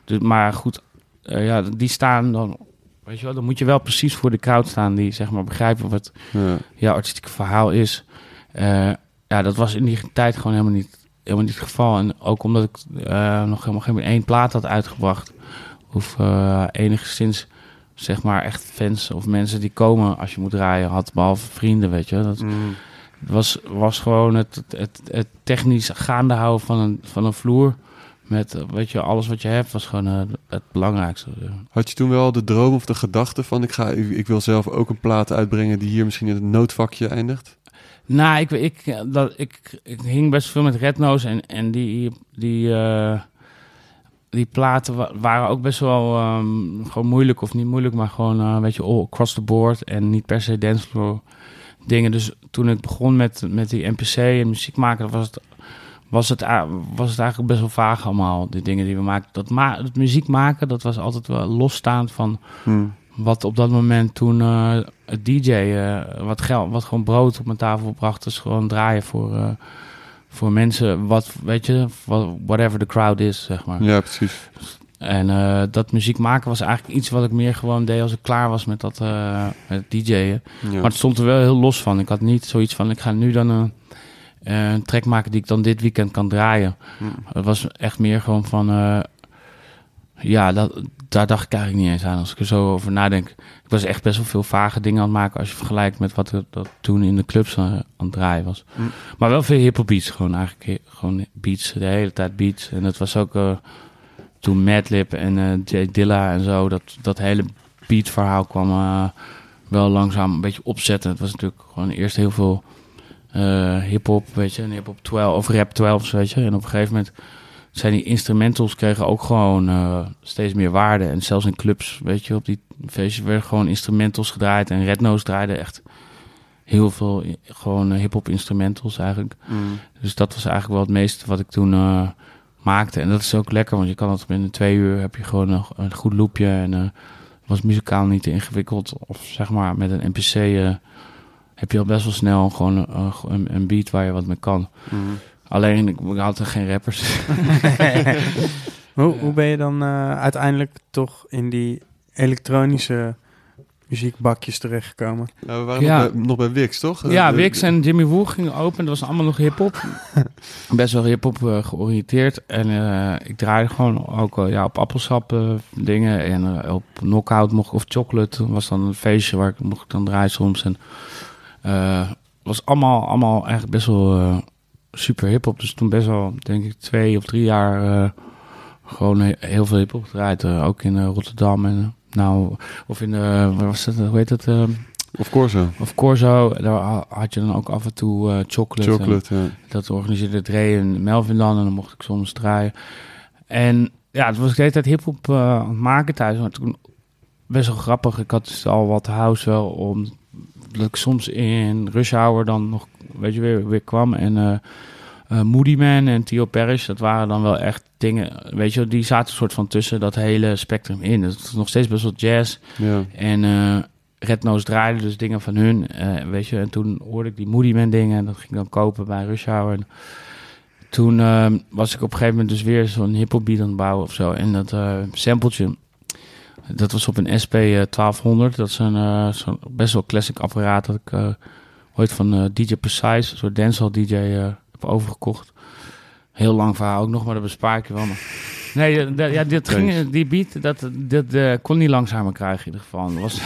dus, maar goed, eh, ja, die staan dan, weet je wel, dan moet je wel precies voor de crowd staan die zeg maar begrijpen wat Ja. ja, artistieke verhaal is. Eh, ja, dat was in die tijd gewoon helemaal niet, helemaal niet het geval. En ook omdat ik eh, nog helemaal geen één plaat had uitgebracht. Of eh, enigszins, zeg maar, echt fans of mensen die komen als je moet draaien had. Behalve vrienden, weet je. Dat Mm. was, was gewoon het, het, het, technisch gaande houden van een, van een vloer. Met, weet je, alles wat je hebt was gewoon eh, het belangrijkste. Had je toen wel de droom of de gedachte van... Ik, ga, ik, ik wil zelf ook een plaat uitbrengen die hier misschien in het noodvakje eindigt? Nou, ik, ik, eh, dat, ik, ik hing best veel met Red Nose en, en die, die, eh, die platen wa- waren ook best wel ehm, gewoon moeilijk, of niet moeilijk, maar gewoon eh, een beetje all across the board en niet per se dancefloor dingen. Dus toen ik begon met, met die NPC en muziek maken, was het, was, het, was het eigenlijk best wel vaag allemaal, die dingen die we maakten. Dat, ma dat muziek maken, dat was altijd wel losstaand van Hm. Wat op dat moment toen eh, het DJ eh, wat geld, wat gewoon brood op mijn tafel bracht, is gewoon draaien voor, eh, voor mensen, wat weet je, whatever the crowd is, zeg maar. Ja, precies. En dat muziek maken was eigenlijk iets wat ik meer gewoon deed als ik klaar was met dat met DJ'en. Ja. Maar het stond er wel heel los van. Ik had niet zoiets van, ik ga nu dan een, een track maken die ik dan dit weekend kan draaien. Het was echt meer gewoon van... ja, dat, daar dacht ik eigenlijk niet eens aan als ik er zo over nadenk. Ik was echt best wel veel vage dingen aan het maken... als je vergelijkt met wat er dat toen in de clubs aan, aan het draaien was. Hm. Maar wel veel hiphop beats. Gewoon eigenlijk gewoon beats, de hele tijd beats. En dat was ook eh, toen Madlib en eh Jay Dilla en zo... dat, dat hele beatverhaal kwam eh, wel langzaam een beetje opzetten. Het was natuurlijk gewoon eerst heel veel eh hip-hop, weet je, en hip-hop 12 of rap 12, weet je. En op een gegeven moment zijn die instrumentals kregen ook gewoon eh, steeds meer waarde. En zelfs in clubs, weet je, op die feestjes werden gewoon instrumentals gedraaid. En Red Nose draaide echt heel veel gewoon eh, hip-hop instrumentals eigenlijk. Hm. Dus dat was eigenlijk wel het meeste wat ik toen eh, maakte. En dat is ook lekker, want je kan het binnen twee uur heb je gewoon nog een goed loopje. En was muzikaal niet te ingewikkeld. Of zeg maar met een NPC heb je al best wel snel gewoon een, een beat waar je wat mee kan. Hm. Alleen, ik had er geen rappers. Hoe, hoe ben je dan eh, uiteindelijk toch in die elektronische muziekbakjes terechtgekomen? Nou, we waren Ja. nog, bij, nog bij Wix, toch? ja, Eh, Wix en Jimmy Woo gingen open. Dat was allemaal nog hip-hop. Best wel hip-hop eh, georiënteerd. En eh, ik draaide gewoon ook ja, op appelsap eh, dingen. En op Knockout mocht of Chocolate was dan een feestje waar ik mocht dan draaien soms. En eh was allemaal, allemaal eigenlijk best wel eh, super hip-hop. Dus toen best wel, denk ik, twee of drie jaar eh, gewoon he- heel veel hip-hop gedraaid. Eh, ook in eh, Rotterdam en nou, of in de, waar was het, hoe heet het? Of Corso. of Corso, daar ha- had je dan ook af en toe eh, chocolate. En ja. dat organiseerde Dre en Melvin dan. En dan mocht ik soms draaien. En ja, het was ik de hele tijd hiphop aan het maken thuis. Maar toen best wel grappig. Ik had dus al wat house wel om... Dat ik soms in Rush Hour dan nog, weet je, weer, weer kwam. En eh, Moody Man en Theo Parrish, dat waren dan wel echt dingen... Weet je, die zaten een soort van tussen dat hele spectrum in. Het is nog steeds best wel jazz. ja. En eh Red Nose draaide dus dingen van hun, weet je. En toen hoorde ik die Moody Man dingen en dat ging ik dan kopen bij Rush Hour. En toen was ik op een gegeven moment dus weer zo'n hiphop beat aan het bouwen of zo. En dat sampletje, dat was op een SP eh, 1200. Dat is een eh, best wel classic apparaat dat ik eh, ooit van eh, DJ Precise, een soort dancehall DJ, eh, heb overgekocht. Heel lang verhaal ook nog, maar dat bespaar ik je wel. Maar... Nee, eh, dat- ja, dit ging, die beat, dat, dat eh, kon niet langzamer krijgen in ieder geval. Dat was...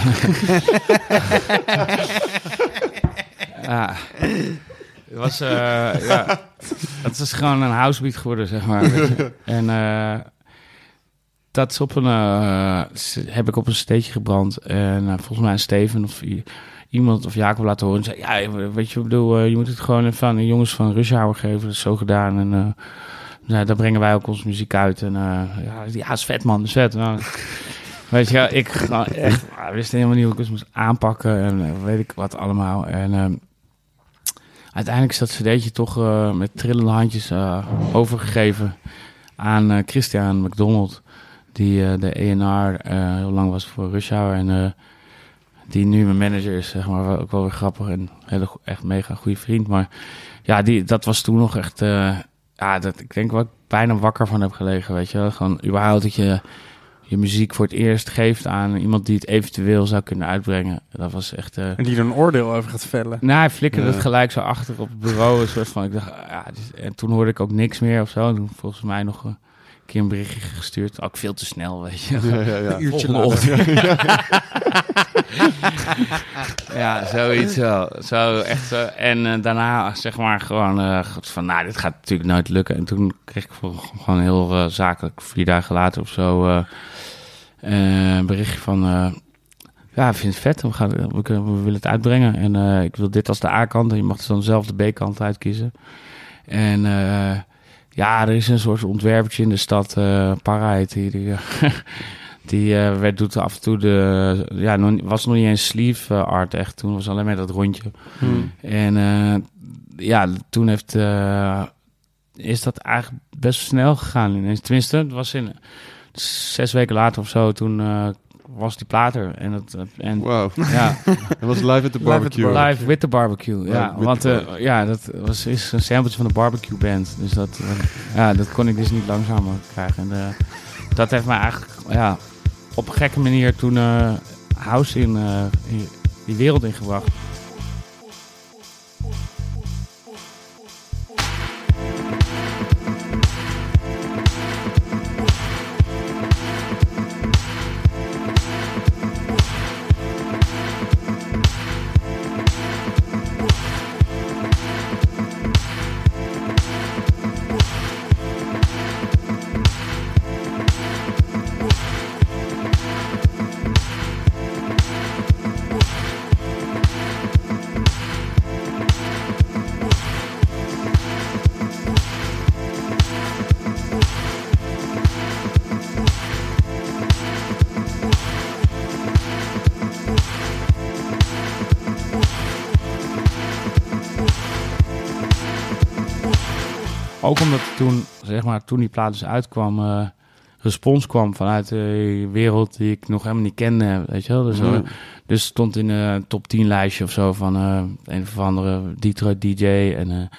ja. Het was, eh, ja. Het is gewoon een housebeat geworden, zeg maar. en eh, dat is op een, eh, heb ik op een steetje gebrand. En eh, volgens mij Steven of iemand of Jacob laten horen. En zei, ja, weet je, ik bedoel, eh, je moet het gewoon even aan de jongens van Rush Hour geven. Dat is zo gedaan. En nou, daar brengen wij ook onze muziek uit. En ja, ja, is vet man, is vet. Nou, weet je, ik nou, echt, wist helemaal niet hoe ik het moest aanpakken. En weet ik wat allemaal. En ehm, uiteindelijk is dat cd'tje toch met trillende handjes overgegeven aan Christian McDonald. Die eh, de ENR eh, heel lang was voor Rush Hour. En eh, die nu mijn manager is, zeg maar. Ook wel weer grappig en hele, echt mega goede vriend. Maar ja, die, dat was toen nog echt... ja, dat, ik denk waar ik bijna wakker van heb gelegen, weet je wel. Gewoon überhaupt dat je je muziek voor het eerst geeft aan iemand die het eventueel zou kunnen uitbrengen. Dat was echt... En die er een oordeel over gaat vellen. nou, hij flikkerde Ja. het gelijk zo achter op het bureau. Een soort van, ik dacht, ja, dit is- en toen hoorde ik ook niks meer of zo. En toen volgens mij nog keer een berichtje gestuurd. Ook veel te snel, weet je. Ja, ja, ja. Een uurtje Volgende later. Ja, zoiets wel. Zo, echt zo. En eh, daarna zeg maar gewoon eh, van, nou, dit gaat natuurlijk nooit lukken. En toen kreeg ik voor- gewoon heel eh, zakelijk, vier dagen later of zo, eh, eh, een berichtje van... eh, ja, ik vind het vet. We, gaan, we, kunnen, we willen het uitbrengen. En eh, ik wil dit als de A-kant. En je mag dus dan zelf de B-kant uitkiezen. En eh, ja, er is een soort ontwerpertje in de stad, eh Para heet die. Die, eh, die eh, werd, doet af en toe de... Ja, nog, was nog niet eens sleeve eh, art echt. Toen was alleen maar dat rondje. Hmm. En eh, ja, toen heeft... eh, is dat eigenlijk best snel gegaan. Tenminste, het was in zes weken later of zo. Toen eh, was die plater. En, het, en Wauw. ja, Dat was live at the barbecue. bar- Live with the barbecue. Live Ja, want eh, ja, dat was is een sampletje van de barbecue band. Dus dat, eh, ja, dat kon ik dus niet langzamer krijgen. En eh, dat heeft mij eigenlijk ja, op een gekke manier toen house in, in die wereld ingebracht. Maar, toen die plaat dus uitkwam, eh, respons kwam vanuit de wereld die ik nog helemaal niet kende, weet je wel. Dus, eh, Ja. dus stond in een top 10 lijstje of zo van eh, een of andere Detroit DJ. En eh,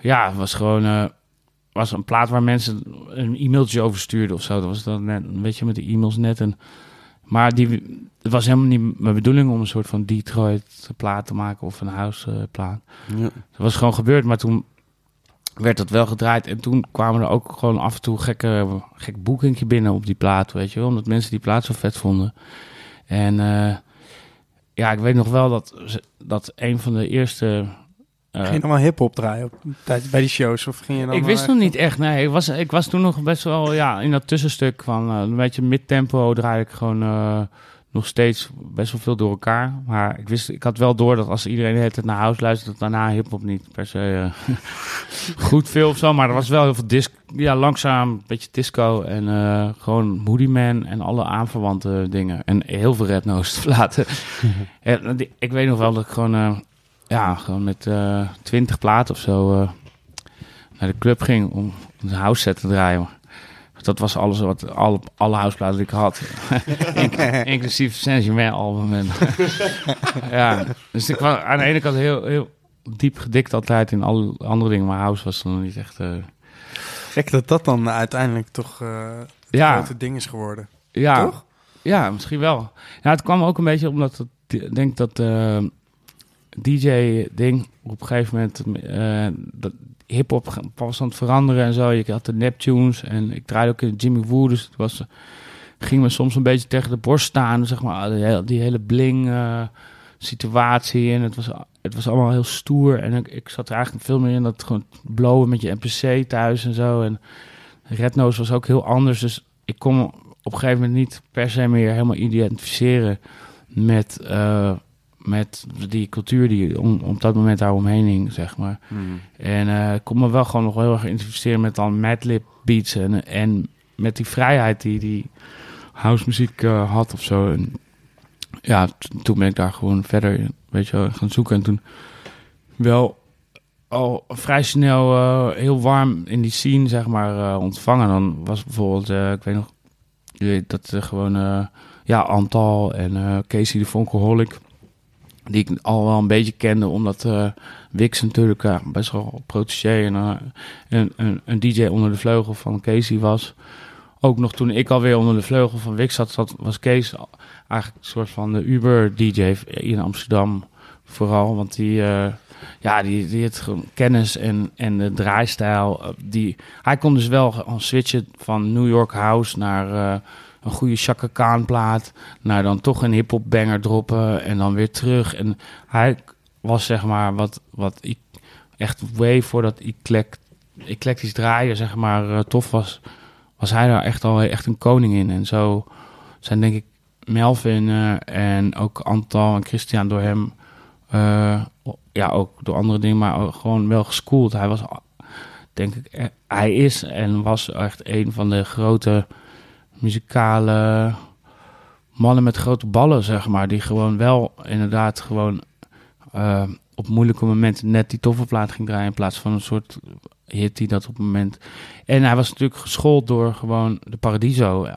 ja, het was gewoon eh, was een plaat waar mensen een e-mailtje over stuurden of zo. Dat was dan net, weet je, met de e-mails net. En, maar die, het was helemaal niet mijn bedoeling om een soort van Detroit plaat te maken of een house eh, plaat. Ja. Dat was gewoon gebeurd, maar toen werd dat wel gedraaid. En toen kwamen er ook gewoon af en toe gekke, gek boekingje binnen op die plaat, weet je wel. Omdat mensen die plaat zo vet vonden. En eh, ja, ik weet nog wel dat, dat een van de eerste... eh, Ging je dan wel hip-hop draaien op, tijd, bij die shows? Of ging je dan ik wist nog niet echt, nee. Ik was, ik was toen nog best wel, ja, in dat tussenstuk van eh, een beetje mid-tempo draaide ik gewoon nog steeds best wel veel door elkaar. Maar ik wist, ik had wel door dat als iedereen tijd naar house luistert, dat daarna hip-hop niet per se eh, goed veel of zo. Maar er was wel heel veel disc, ja, langzaam, een beetje disco en eh, gewoon Moody Man en alle aanverwante dingen. En heel veel Red Nose. En die- ik weet nog wel dat ik gewoon, eh, ja, gewoon met eh twintig platen of zo... eh, naar de club ging om een house set te draaien. Dat was alles wat alle, alle houseplaten die ik had. In- inclusief Saint-Germain album. En, ja, dus ik was aan de ene kant heel, heel diep gedikt altijd in alle andere dingen. Maar house was dan niet echt... eh, Gek dat dat dan uiteindelijk toch eh het Ja. grote ding is geworden. ja, Toch? Ja, misschien wel. Ja, het kwam ook een beetje omdat het, ik denk dat eh, DJ-ding op een gegeven moment eh dat hip-hop was aan het veranderen en zo. Je had de Neptunes en ik draaide ook in Jimmy Woo, dus het was, ging me soms een beetje tegen de borst staan, zeg maar, die hele, die hele bling eh, en het was, het was allemaal heel stoer. En ik, ik zat er eigenlijk veel meer in dat gewoon blowen met je NPC thuis en zo. En Red Nose was ook heel anders, dus ik kon op een gegeven moment niet per se meer helemaal identificeren met, eh, met die cultuur die om, op dat moment daar omheen hing, zeg maar. En eh, ik kon me wel gewoon nog heel erg identificeren met dan madlib beats en, en met die vrijheid die die housemuziek eh, had of zo. En ja, toen ben ik daar gewoon verder weet je, gaan zoeken. En toen wel al vrij snel eh, heel warm in die scene, zeg maar, ontvangen. Dan was bijvoorbeeld, ik weet nog, je weet dat er gewoon, ja, Antal en Casey de Vonkelholic, die ik al wel een beetje kende, omdat eh Wix natuurlijk eh, best wel protégé en eh, een, een, een DJ onder de vleugel van Casey was. Ook nog toen ik alweer onder de vleugel van Wix zat, zat was Kees eigenlijk een soort van de Uber-DJ in Amsterdam vooral. Want die, ja, die, die had kennis en, en de draaistijl. Die, hij kon dus wel switchen van New York House naar een goede Chaka Khan plaat. Naar dan toch een hip-hop banger droppen en dan weer terug. En hij was zeg maar wat, wat ik echt way voordat eclect, eclectisch draaien zeg maar eh, tof was. Was hij daar echt al echt een koning in. En zo zijn denk ik Melvin eh, en ook Antal en Christian door hem, eh, ja, ook door andere dingen, maar gewoon wel geschoold. Hij was, denk ik, hij is en was echt een van de grote muzikale mannen met grote ballen, zeg maar, die gewoon wel inderdaad gewoon eh, op moeilijke momenten net die toffe plaat ging draaien in plaats van een soort hit die dat op het moment. En hij was natuurlijk geschoold door gewoon de Paradiso.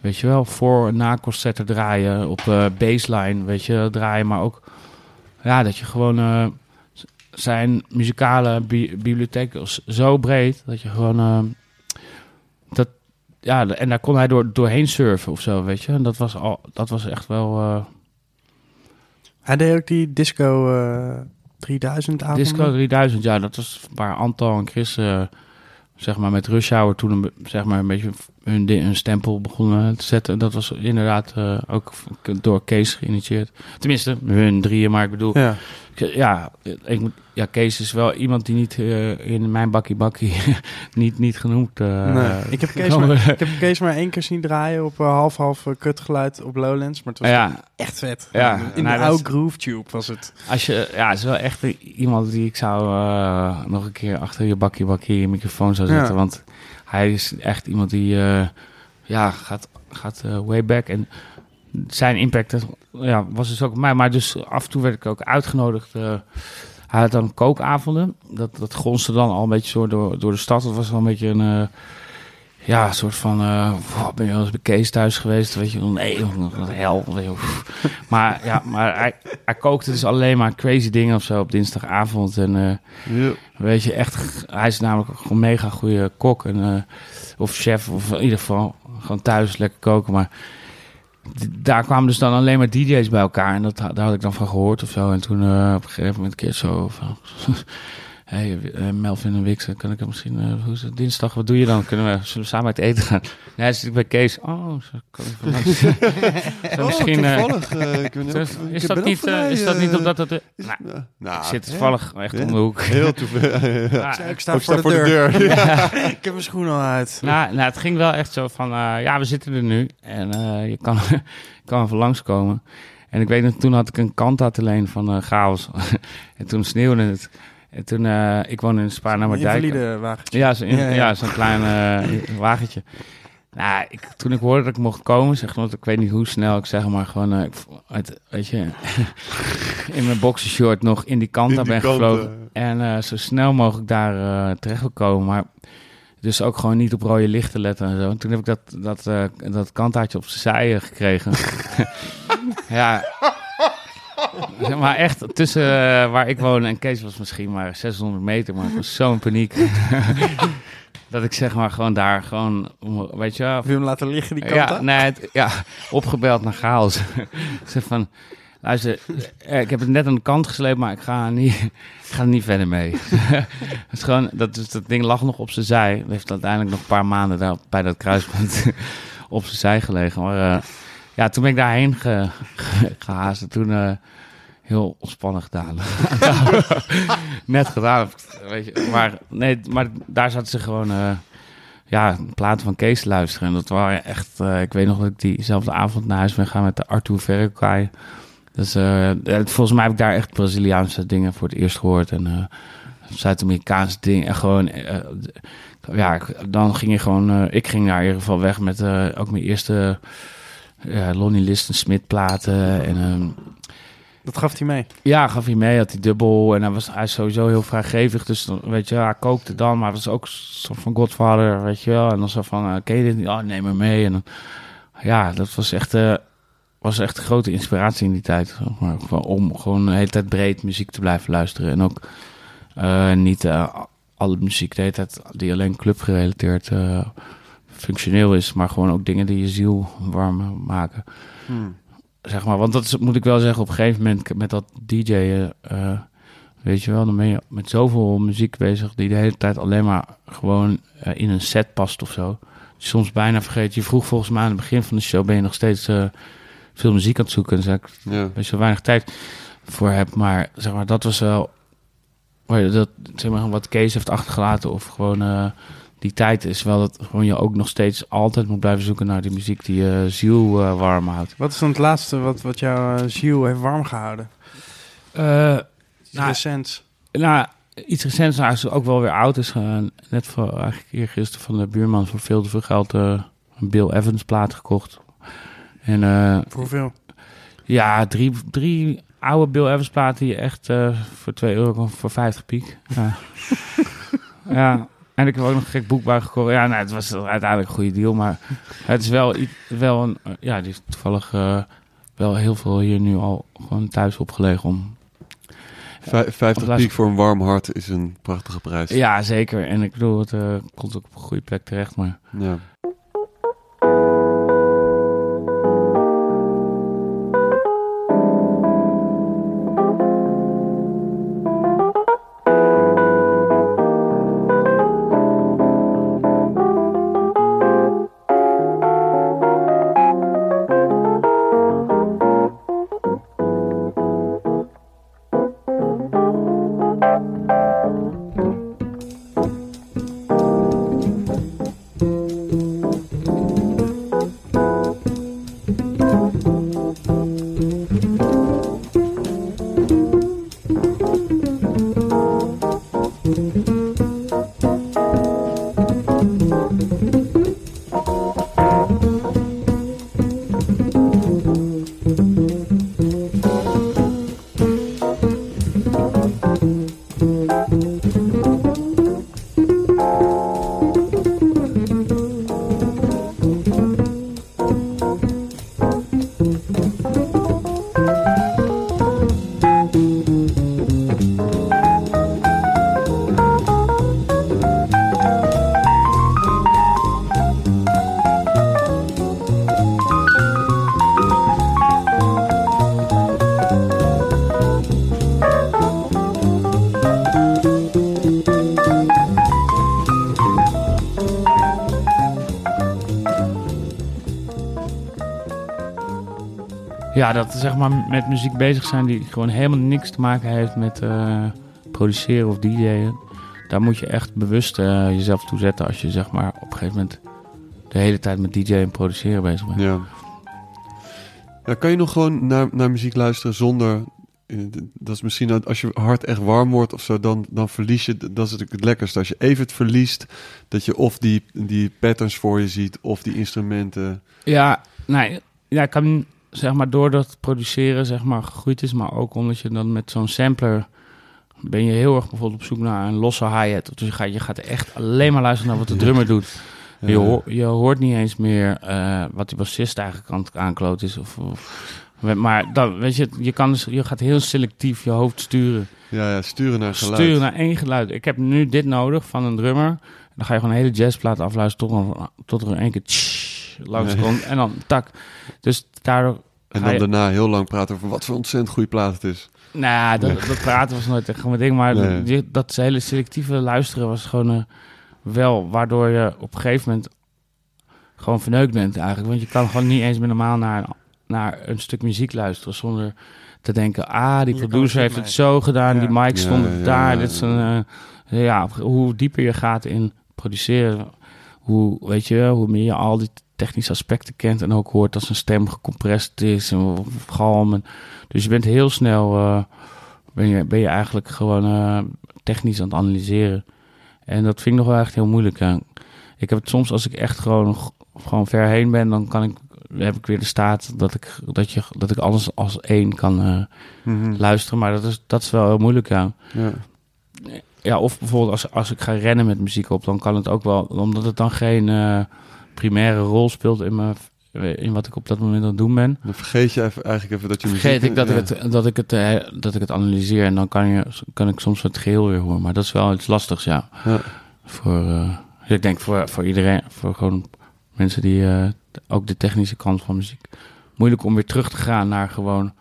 Weet je wel, voor en na concerten draaien, op de baseline, weet je, draaien. Maar ook, ja, dat je gewoon eh, zijn muzikale bi- bibliotheek zo breed, dat je gewoon, ja, en daar kon hij door, doorheen surfen of zo, weet je. En dat was, al, dat was echt wel, eh, Hij deed ook die Disco eh 3000 avond. Disco 3000, ja, dat was waar Antal en Chris, eh, zeg maar, met Rush Hour toen een, zeg maar, een beetje hun stempel begonnen te zetten. Dat was inderdaad eh, ook door Kees geïnitieerd. Tenminste, hun drieën, maar ik bedoel, Ja. ja, ik moet, ja, Kees is wel iemand die niet eh, in mijn bakkie bakkie niet, niet genoemd. eh, nee. Ik heb, Kees maar, ik heb Kees maar één keer zien draaien op half-half kutgeluid op Lowlands. Maar het was ja, echt vet. Ja, in en de hij oude Groove Tube was het. Als je, ja, het is wel echt iemand die ik zou nog een keer achter je bakkie bakkie je microfoon zou zetten. Want hij is echt iemand die, eh, ja, gaat, gaat eh, way back. En zijn impact ja, was dus ook op mij. Maar dus af en toe werd ik ook uitgenodigd. eh, hij had dan kookavonden. Dat, dat gonste dan al een beetje zo door, door de stad. Dat was wel een beetje een... ja, een soort van, eh, ben je wel eens bij Kees thuis geweest? Weet je, nee, wat hel. Weet je, wel. maar ja, maar hij, hij kookte dus alleen maar crazy dingen of zo op dinsdagavond. En eh, Ja. weet je, echt, hij is namelijk een mega goede kok. En, eh, of chef, of in ieder geval gewoon thuis lekker koken. Maar daar kwamen dus dan alleen maar DJ's bij elkaar. En dat, daar had ik dan van gehoord of zo. En toen op een gegeven moment een keer zo van... Hey, eh, Melvin en Wix, kan ik hem misschien... eh, hoe is het, dinsdag, wat doe je dan? Kunnen we, zullen we samen uit eten gaan? Nee, hij zit bij Kees. Oh, zo kan ik van misschien... ik ben is, ik dat niet, is dat niet eh, omdat het... is- nou. Nou, ik zit toevallig echt Ja. om de hoek. Heel toevallig. ja. Ja, ik sta voor, sta de, deur. Ja. ik heb mijn schoen al uit. Nou, nou, het ging wel echt zo van, eh, ja, we zitten er nu en eh, je kan, je kan even langskomen. En ik weet nog, toen had ik een kanta te leen van eh Chaos. en toen sneeuwde het. En toen, eh, ik woon in Spa naar Dijk. Invalide wagentje. Ja, zo, Ja, ja, ja. zo'n klein eh, wagentje. Nou, ik, toen ik hoorde dat ik mocht komen, zeg maar, want ik weet niet hoe snel, ik zeg maar gewoon, eh, ik, uit, weet je, in mijn boxershort nog in die In die ben kant, gevlogen. En zo snel mogelijk daar terecht wil komen. Maar dus ook gewoon niet op rode lichten letten en zo. En toen heb ik dat, dat, dat kantaartje op zijn zijen gekregen. ja. Zeg Maar echt tussen eh, waar ik woon en Kees was misschien maar 600 meter. Maar ik was zo in paniek. dat ik zeg maar gewoon daar gewoon, weet je hem laten liggen, die kant ja, nee, het- ja, opgebeld naar chaos. Ik zeg van, luister, eh, ik heb het net aan de kant gesleept, maar ik ga, niet, ik ga er niet verder mee. het is gewoon, dat, dat ding lag nog op zijn zij. Heeft uiteindelijk nog een paar maanden daar bij dat kruispunt op zijn zij gelegen. Maar eh, ja, toen ben ik daarheen ge, ge- gehaast en toen eh, heel ontspannen gedaan. net gedaan, weet je. Maar, nee, maar daar zaten ze gewoon... eh, ja, platen van Kees te luisteren. En dat waren echt, eh, ik weet nog dat ik diezelfde avond naar huis ben gaan met de Arthur Verrokai. Dus volgens mij heb ik daar echt Braziliaanse dingen voor het eerst gehoord. En Zuid-Amerikaanse dingen. En gewoon, ja, dan ging je gewoon... ik ging daar in ieder geval weg met ook mijn eerste ja, Lonnie Liston Smit platen. En ehm, Dat gaf hij mee. ja, gaf hij mee, had hij dubbel. En hij was hij is sowieso heel vrijgevig. Dus weet je, hij kookte dan. Maar was ook soort van Godfather, weet je wel. En dan zo van, eh, ken je dit niet? Oh, neem me mee. En dan, ja, dat was echt, eh, was echt een grote inspiratie in die tijd. zeg Maar, om gewoon de hele tijd breed muziek te blijven luisteren. En ook eh, niet alle muziek de hele tijd die alleen clubgerelateerd eh, functioneel is. Maar gewoon ook dingen die je ziel warm maken zeg maar, want dat is, moet ik wel zeggen, op een gegeven moment met dat DJ'en, eh, weet je wel, dan ben je met zoveel muziek bezig die de hele tijd alleen maar gewoon eh, in een set past of zo. Soms bijna vergeet je. Vroeg volgens mij aan het begin van de show ben je nog steeds eh, veel muziek aan het zoeken. En zeg ik, Ja. je zo weinig tijd voor hebt. Maar zeg maar, dat was wel dat, zeg maar, wat Kees heeft achtergelaten. Of gewoon die tijd is wel dat gewoon je ook nog steeds altijd moet blijven zoeken naar die muziek die je ziel eh, warm houdt. Wat is dan het laatste wat, wat jouw eh, ziel heeft warm gehouden? Eh, Iets Nou, recents. Nou, iets recents, nou, is ook wel weer oud is. eh, net voor, eigenlijk eergisteren van de buurman voor veel te veel geld een Bill Evans plaat gekocht. En Voor hoeveel? ja, drie, drie oude Bill Evans platen die je echt voor 2 euro voor 50 piek. Ja. En ik heb ook nog een gek boek bij gekocht. Ja, nou, het was uiteindelijk een goede deal. Maar het is wel, wel een... eh, Ja, die is toevallig eh, wel heel veel hier nu al gewoon thuis opgelegen om Vij- 50 Laat- piek voor een warm hart is een prachtige prijs. Ja, zeker. En ik bedoel, het eh, komt ook op een goede plek terecht. Maar Ja. Ja, dat zeg maar met muziek bezig zijn die gewoon helemaal niks te maken heeft met eh, produceren of DJ'en. Daar moet je echt bewust eh, jezelf toe zetten als je zeg maar op een gegeven moment de hele tijd met DJ'en en produceren bezig bent. Ja. ja. Kan je nog gewoon naar, naar muziek luisteren zonder... eh, Dat is misschien als je hart echt warm wordt of zo, dan, dan verlies je... Dat is natuurlijk het lekkerste. Als je even het verliest, dat je of die, die patterns voor je ziet of die instrumenten. Ja, nee, ja, ik kan zeg maar door dat produceren zeg maar gegroeid is, maar ook omdat je dan met zo'n sampler ben je heel erg bijvoorbeeld op zoek naar een losse hi-hat. Dus je gaat, je gaat echt alleen maar luisteren naar wat de drummer doet. Je, Eh, hoor- je hoort niet eens meer eh, wat die bassist eigenlijk aan het aankloot is. Of, of- maar dan, weet je, je, kan dus, je gaat heel selectief je hoofd sturen. Ja, ja, sturen naar geluid. Sturen naar één geluid. Ik heb nu dit nodig van een drummer. Dan ga je gewoon een hele jazzplaat afluisteren tot, er- tot er in één keer langs komt. En dan tak. Dus daardoor... En dan je- daarna heel lang praten over wat voor ontzettend goede plaat het is. Nou ja, dat, Nee. dat praten was nooit echt mijn ding. Maar Nee. die- dat hele selectieve luisteren was gewoon eh, wel... Waardoor je op een gegeven moment gewoon verneukt bent eigenlijk. Want je kan gewoon niet eens meer normaal naar, een- naar een stuk muziek luisteren... zonder te denken... Ah, die producer er heeft het zo gedaan. Ja. Die mic stond ja, daar. ja, dit is een... eh, ja, hoe dieper je gaat in produceren... Hoe, weet je, hoe meer je al die technische aspecten kent en ook hoort dat zijn stem gecompressed is en of galm. En, dus je bent heel snel, eh, ben, je, ben je eigenlijk gewoon eh, technisch aan het analyseren. En dat vind ik nog wel echt heel moeilijk. Ja. Ik heb het soms als ik echt gewoon, gewoon ver heen ben, dan kan ik, heb ik weer de staat dat ik, dat je, dat ik alles als één kan eh, Mhm. luisteren. Maar dat is, dat is wel heel moeilijk, ja. Ja. Ja, of bijvoorbeeld als, als ik ga rennen met muziek op, dan kan het ook wel, omdat het dan geen primaire rol speelt in, mijn, in wat ik op dat moment aan het doen ben. Dan vergeet je even, eigenlijk even dat je Vergeet muziek... ik dat, ja. ik het, dat, ik het, eh, dat ik het analyseer en dan kan, je, kan ik soms het geheel weer horen. Maar dat is wel iets lastigs, ja. Ja. Voor, eh, ik denk voor, voor iedereen, voor gewoon mensen die eh, ook de technische kant van muziek. Moeilijk om weer terug te gaan naar gewoon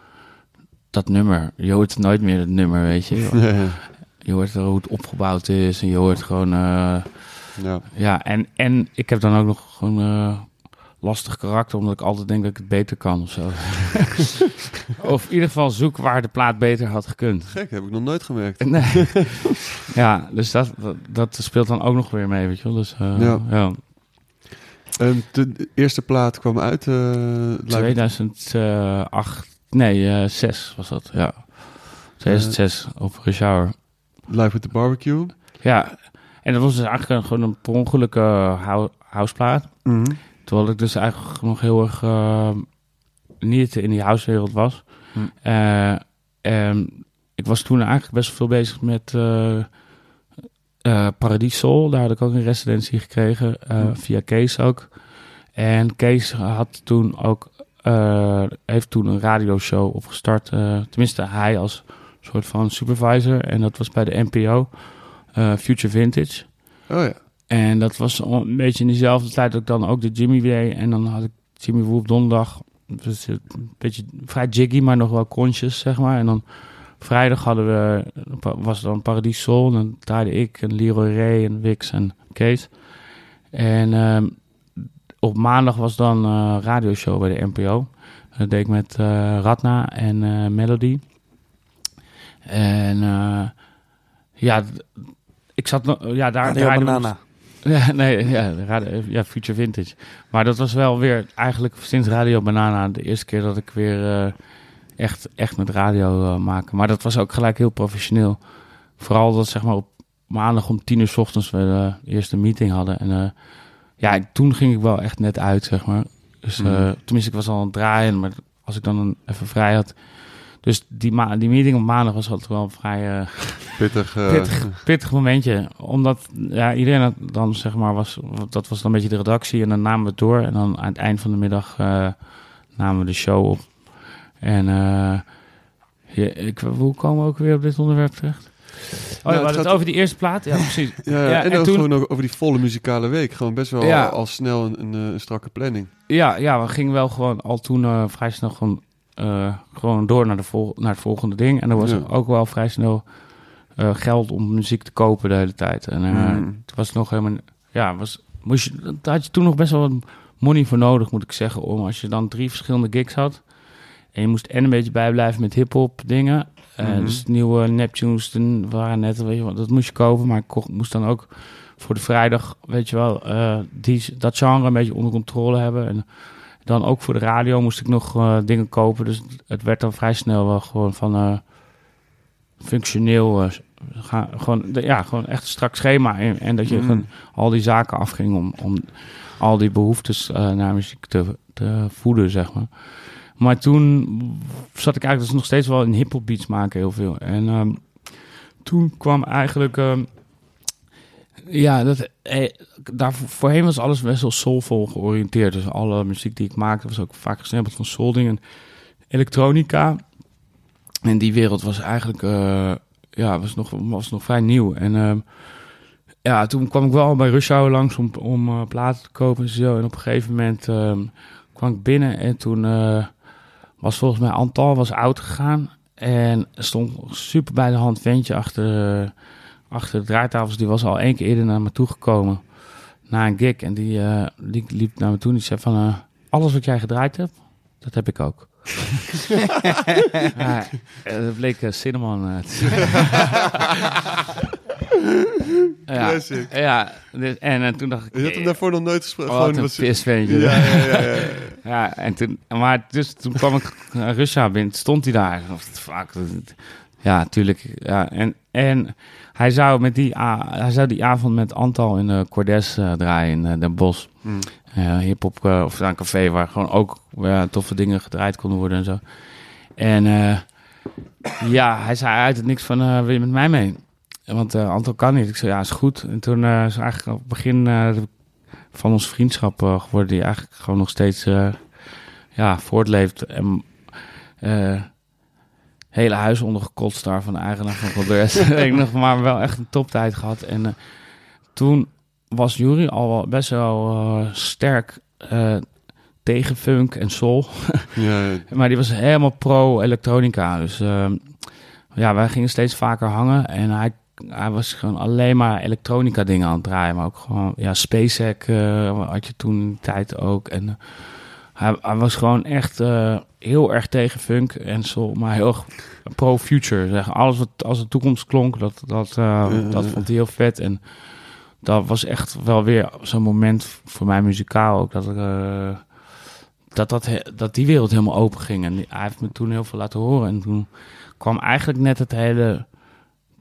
dat nummer. Je hoort nooit meer het nummer, weet je. Ja. Je hoort hoe het opgebouwd is en je hoort gewoon... eh, Ja. ja, en, en ik heb dan ook nog gewoon eh, lastig karakter, omdat ik altijd denk dat ik het beter kan of zo. of in ieder geval zoek waar de plaat beter had gekund. Gek, heb ik nog nooit gemerkt. Nee. ja, dus dat, dat, dat speelt dan ook nog weer mee, weet je wel. Dus, eh, Ja. ja. De, eerste plaat kwam uit... eh, lijkt me- 2008, nee, eh 6 was dat, ja. 2006 op Hour. Live with the Barbecue. Ja, en dat was dus eigenlijk gewoon een per ongelukke hou- houseplaat. Mhm. Terwijl ik dus eigenlijk nog heel erg eh, niet in die housewereld was. Hm. Eh, en ik was toen eigenlijk best veel bezig met eh eh, Paradies Soul. Daar had ik ook een residentie gekregen, eh, Hm. via Kees ook. En Kees had toen ook, eh, heeft toen een radioshow opgestart. eh, tenminste, hij als soort van supervisor. En dat was bij de NPO, eh, Future Vintage. Oh ja. En dat was een beetje in dezelfde tijd dat ik dan ook de Jimmy deed. En dan had ik Jimmy Woo op donderdag. Dus een beetje vrij jiggy, maar nog wel conscious, zeg maar. En dan vrijdag hadden we, was dan Paradies Soul. En dan draaide ik en Leroy Ray en Wix en Kees. En ehm, op maandag was dan eh radioshow bij de NPO. Dat deed ik met eh, Radna en eh, Melody. En eh, ja, ik zat nog, ja, daar Radio we- Banana. ja, nee, ja, radio, ja, Future Vintage. Maar dat was wel weer eigenlijk sinds Radio Banana de eerste keer dat ik weer eh, echt, echt met radio eh, maken. Maar dat was ook gelijk heel professioneel. Vooral dat zeg maar op maandag om tien uur 's ochtends we de eerste meeting hadden. En eh, ja, toen ging ik wel echt net uit, zeg maar. Dus eh, Mhm. tenminste, ik was al aan het draaien, maar als ik dan een, even vrij had. Dus die, ma die meeting op maandag was altijd wel vrij eh, Pittig. eh, pittig, pittig momentje. Omdat ja, iedereen dan zeg maar was, dat was dan een beetje de redactie en dan namen we het door en dan aan het eind van de middag eh, namen we de show op. En eh, ja, ik, hoe komen we ook weer op dit onderwerp terecht? Oh, ja, het we hadden het gaat- over die eerste plaat. Ja, precies. Ja, Ja, en, en ook toen- gewoon over die volle muzikale week. Gewoon best wel al, al snel een, een, een strakke planning. Ja, ja, we gingen wel gewoon al toen vrij snel gewoon, gewoon door naar, de vol naar het volgende ding. En er was ook wel vrij snel eh, geld om muziek te kopen de hele tijd. En eh, Mm. het was nog helemaal... Ja, was, moest je, daar had je toen nog best wel wat money voor nodig, moet ik zeggen. Om als je dan drie verschillende gigs had. En je moest en een beetje bijblijven met hip-hop dingen. Eh, Mhm. Dus nieuwe Neptunes waren net, weet je wel, dat moest je kopen. Maar ik kocht, moest dan ook voor de vrijdag, weet je wel, die, dat genre een beetje onder controle hebben. En dan ook voor de radio moest ik nog dingen kopen. Dus het werd dan vrij snel wel gewoon van functioneel. Ga, gewoon, de- ja, gewoon echt een strak schema. En, en dat je Mm. al die zaken afging om, om al die behoeftes eh, naar muziek te, te voeden, zeg maar. Maar toen zat ik eigenlijk dus nog steeds wel in hip-hop beats maken, heel veel. En ehm, toen kwam eigenlijk. ehm, ja, dat, eh, daar voorheen was alles best wel soulvol georiënteerd. Dus alle muziek die ik maakte was ook vaak gesnempeld van soul en elektronica. En die wereld was eigenlijk eh, ja, was nog, was nog vrij nieuw. En ehm, ja, toen kwam ik wel bij Rush langs om, om eh, platen te kopen en zo. En op een gegeven moment ehm, kwam ik binnen en toen eh, was volgens mij Antal was oud gegaan. En stond super bij de hand ventje achter, achter de draaitafels. Die was al één keer eerder naar me toegekomen. Na een gig. En die, eh, die liep naar me toe en zei van... alles wat jij gedraaid hebt, dat heb ik ook. Ja, eh, dat bleek eh, Cinnamon eh. Ja, ja dus- en eh, toen dacht ik... Je had hem daarvoor nog nooit gesproken. Oh, wat een pisventje. Ja, ja, ja, ja. Ja, en toen, maar dus toen kwam ik Russia binnen, stond hij daar. Of, fuck, ja, tuurlijk. Ja, en, en hij zou, met die, hij zou die avond met Antal in de Cordes eh, draaien in Den Bosch. Hmm. Hip-hop, eh, of een café waar gewoon ook toffe dingen gedraaid konden worden en zo. En eh, ja, hij zei uit het niks van, eh, wil je met mij mee? Want Antal kan niet. Ik zei, ja, is goed. En toen is eigenlijk op het begin van onze vriendschap geworden, die eigenlijk gewoon nog steeds ja, voortleeft. En eh, hele huis ondergekotst daar van de eigenaar van. Weet ik nog, maar wel echt een toptijd gehad. En toen was Jury al best wel eh, sterk eh, tegen funk en soul. Ja, ja. Maar die was helemaal pro-elektronica. Dus ehm, ja, wij gingen steeds vaker hangen. En hij, hij was gewoon alleen maar elektronica dingen aan het draaien. Maar ook gewoon, ja, SpaceX eh, had je toen in die tijd ook. En hij, hij was gewoon echt heel erg tegen funk en soul. Maar heel pro-future. Zeg. Alles wat als de toekomst klonk, dat, dat, dat vond hij heel vet. En dat was echt wel weer zo'n moment voor mij muzikaal ook. Dat ik... eh, dat, dat, dat die wereld helemaal open ging. En die- hij heeft me toen heel veel laten horen. En toen kwam eigenlijk net het hele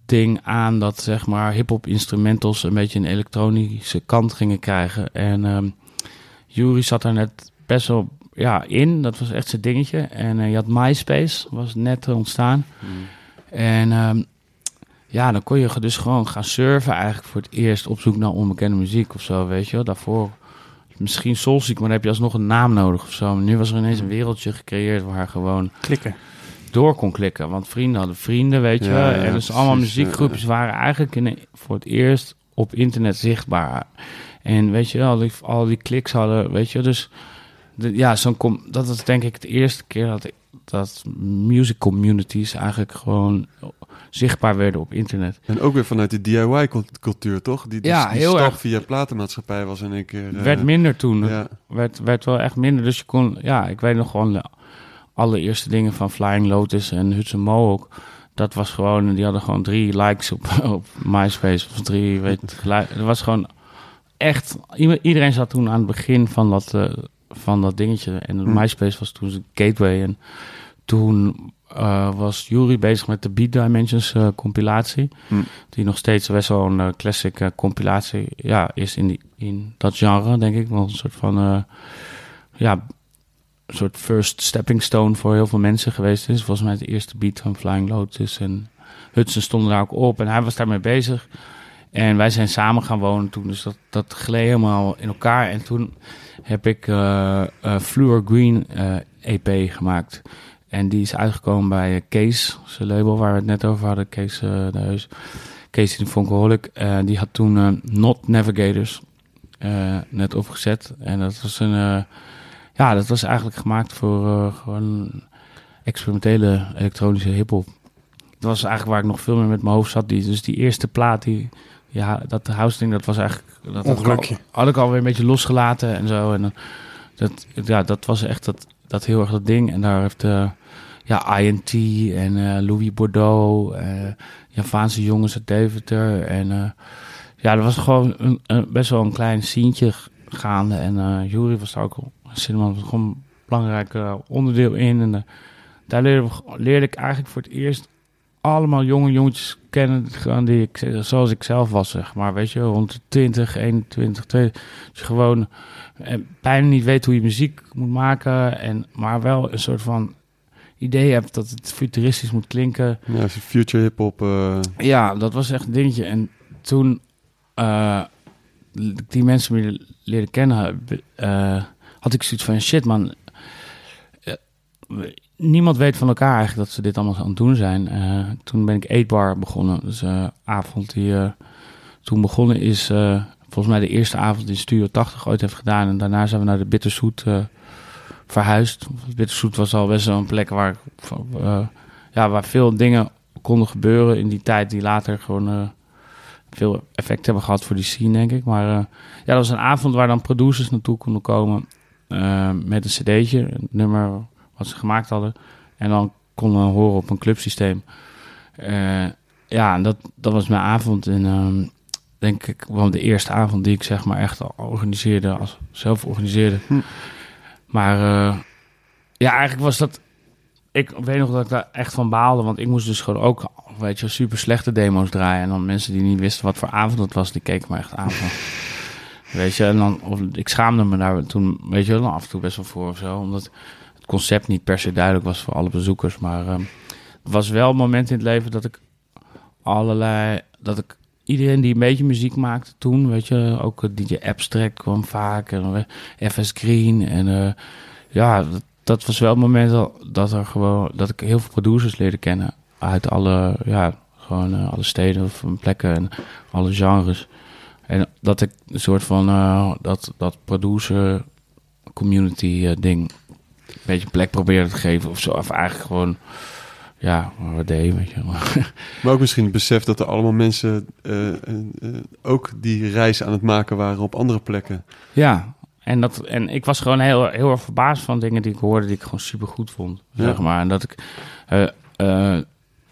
ding aan dat zeg maar hip-hop instrumentals een beetje een elektronische kant gingen krijgen. En ehm Jury zat daar net best wel ja, in. Dat was echt zijn dingetje. En eh, je had MySpace, was net ontstaan. En ehm, ja, dan kon je dus gewoon gaan surfen eigenlijk voor het eerst op zoek naar onbekende muziek of zo, weet je wel. Daarvoor misschien soulziek, maar dan heb je alsnog een naam nodig of zo. Maar nu was er ineens een wereldje gecreëerd waar gewoon Klikken. door kon klikken. Want vrienden hadden vrienden, weet je Ja, wel. ja, en dus precies, allemaal ja, muziekgroepjes waren eigenlijk in, voor het eerst op internet zichtbaar. En weet je wel, al die, al die kliks hadden, weet je, dus de, ja, zo'n com- dat was denk ik de eerste keer dat dat music communities eigenlijk gewoon zichtbaar werden op internet. En ook weer vanuit de DIY-cultuur, toch? Die, die, Ja, die heel erg. via platenmaatschappij was in één keer... eh, werd minder toen. Ja, werd, werd wel echt minder. Dus je kon, ja, ik weet nog gewoon de allereerste dingen van Flying Lotus en Hudson Mo ook. Dat was gewoon, die hadden gewoon drie likes op, op MySpace of drie, weet gelijk. Het was gewoon echt, iedereen zat toen aan het begin van dat, eh, van dat dingetje. En Hmm. MySpace was toen zijn gateway. En toen eh, was Jury bezig met de Beat Dimensions eh, compilatie. Hmm. Die nog steeds best wel een eh, classic compilatie ja, is in, die, in dat genre, denk ik. Wel een soort van, ja, een soort first stepping stone voor heel veel mensen geweest is. Volgens mij de eerste beat van Flying Lotus. En Hudson stonden daar ook op en hij was daarmee bezig. En wij zijn samen gaan wonen toen, dus dat, dat gleed helemaal in elkaar. En toen heb ik eh, Fluor Green EP gemaakt. En die is uitgekomen bij Kees, zijn label waar we het net over hadden. Kees eh, de Heus. Kees in de Funkaholic. Eh, die had toen eh, Not Navigators eh, net opgezet. En dat was een... eh, ja, dat was eigenlijk gemaakt voor eh, gewoon experimentele elektronische hip-hop. Dat was eigenlijk waar ik nog veel meer met mijn hoofd zat. Die, dus die eerste plaat, die, ja, dat house ding, dat was eigenlijk. Dat had ik, al, Ongelukje. had ik alweer een beetje losgelaten en zo. En dat, ja, dat was echt dat, dat heel erg dat ding. En daar heeft eh ja, INT en eh, Louis Bordeaux, eh Javaanse jongens uit Deventer. En ja, dat was gewoon een, een- best wel een klein sientje gaande. En eh Jury was daar ook. Cinnamon was gewoon een belangrijk onderdeel in. En daar leerde, leerde ik eigenlijk voor het eerst allemaal jonge jongetjes kennen. Gewoon die ik, zoals ik zelf was, zeg maar. Weet je, rond de 20, 21, 2. Dus gewoon eh, bijna niet weet hoe je muziek moet maken. En, maar wel een soort van idee hebt dat het futuristisch moet klinken. ja future hip-hop. eh, Ja, dat was echt een dingetje. En toen eh, die mensen meer leerde kennen, had ik zoiets van shit man. Niemand weet van elkaar eigenlijk dat ze dit allemaal aan het doen zijn. Eh, toen ben ik Eetbar begonnen. Dus eh avond die eh, toen begonnen is, volgens mij de eerste avond die Studio 80 ooit heeft gedaan. En daarna zijn we naar de Bitterzoet verhuisd. Bitterzoet was al best wel een plek waar, ja, waar veel dingen konden gebeuren in die tijd die later gewoon veel effect hebben gehad voor die scene, denk ik. Maar ja, dat was een avond waar dan producers naartoe konden komen met een cd'tje, een nummer wat ze gemaakt hadden. En dan konden we horen op een clubsysteem. Eh, ja, en dat, dat was mijn avond. En ehm, denk ik wel de eerste avond die ik zeg maar echt al organiseerde, als zelf organiseerde. Hm. Maar eh, ja, eigenlijk was dat. Ik weet nog dat ik daar echt van baalde, want ik moest dus gewoon ook, weet je, super slechte demo's draaien. En dan mensen die niet wisten wat voor avond het was, die keken me echt aan van. Weet je, en dan, of, ik schaamde me daar toen, weet je, wel, af en toe best wel voor of zo. Omdat concept niet per se duidelijk was voor alle bezoekers. Maar ehm, het was wel een moment in het leven dat ik allerlei, dat ik iedereen die een beetje muziek maakte toen, weet je, ook DJ Abstract kwam vaak en eh, FS Green en eh, ja, dat, was wel het moment dat, er gewoon, dat ik heel veel producers leerde kennen uit alle, ja, gewoon eh, alle steden of plekken en alle genres. En dat ik een soort van dat, dat producer community ding een beetje plek probeerde te geven of zo. Of eigenlijk gewoon, ja, wat deed weet je. Maar, Maar ook misschien het besef dat er allemaal mensen eh, eh, eh, ook die reis aan het maken waren op andere plekken. ja, en, dat, en ik was gewoon heel, heel erg verbaasd van dingen die ik hoorde die ik gewoon super goed vond. Ja. Zeg maar. En dat ik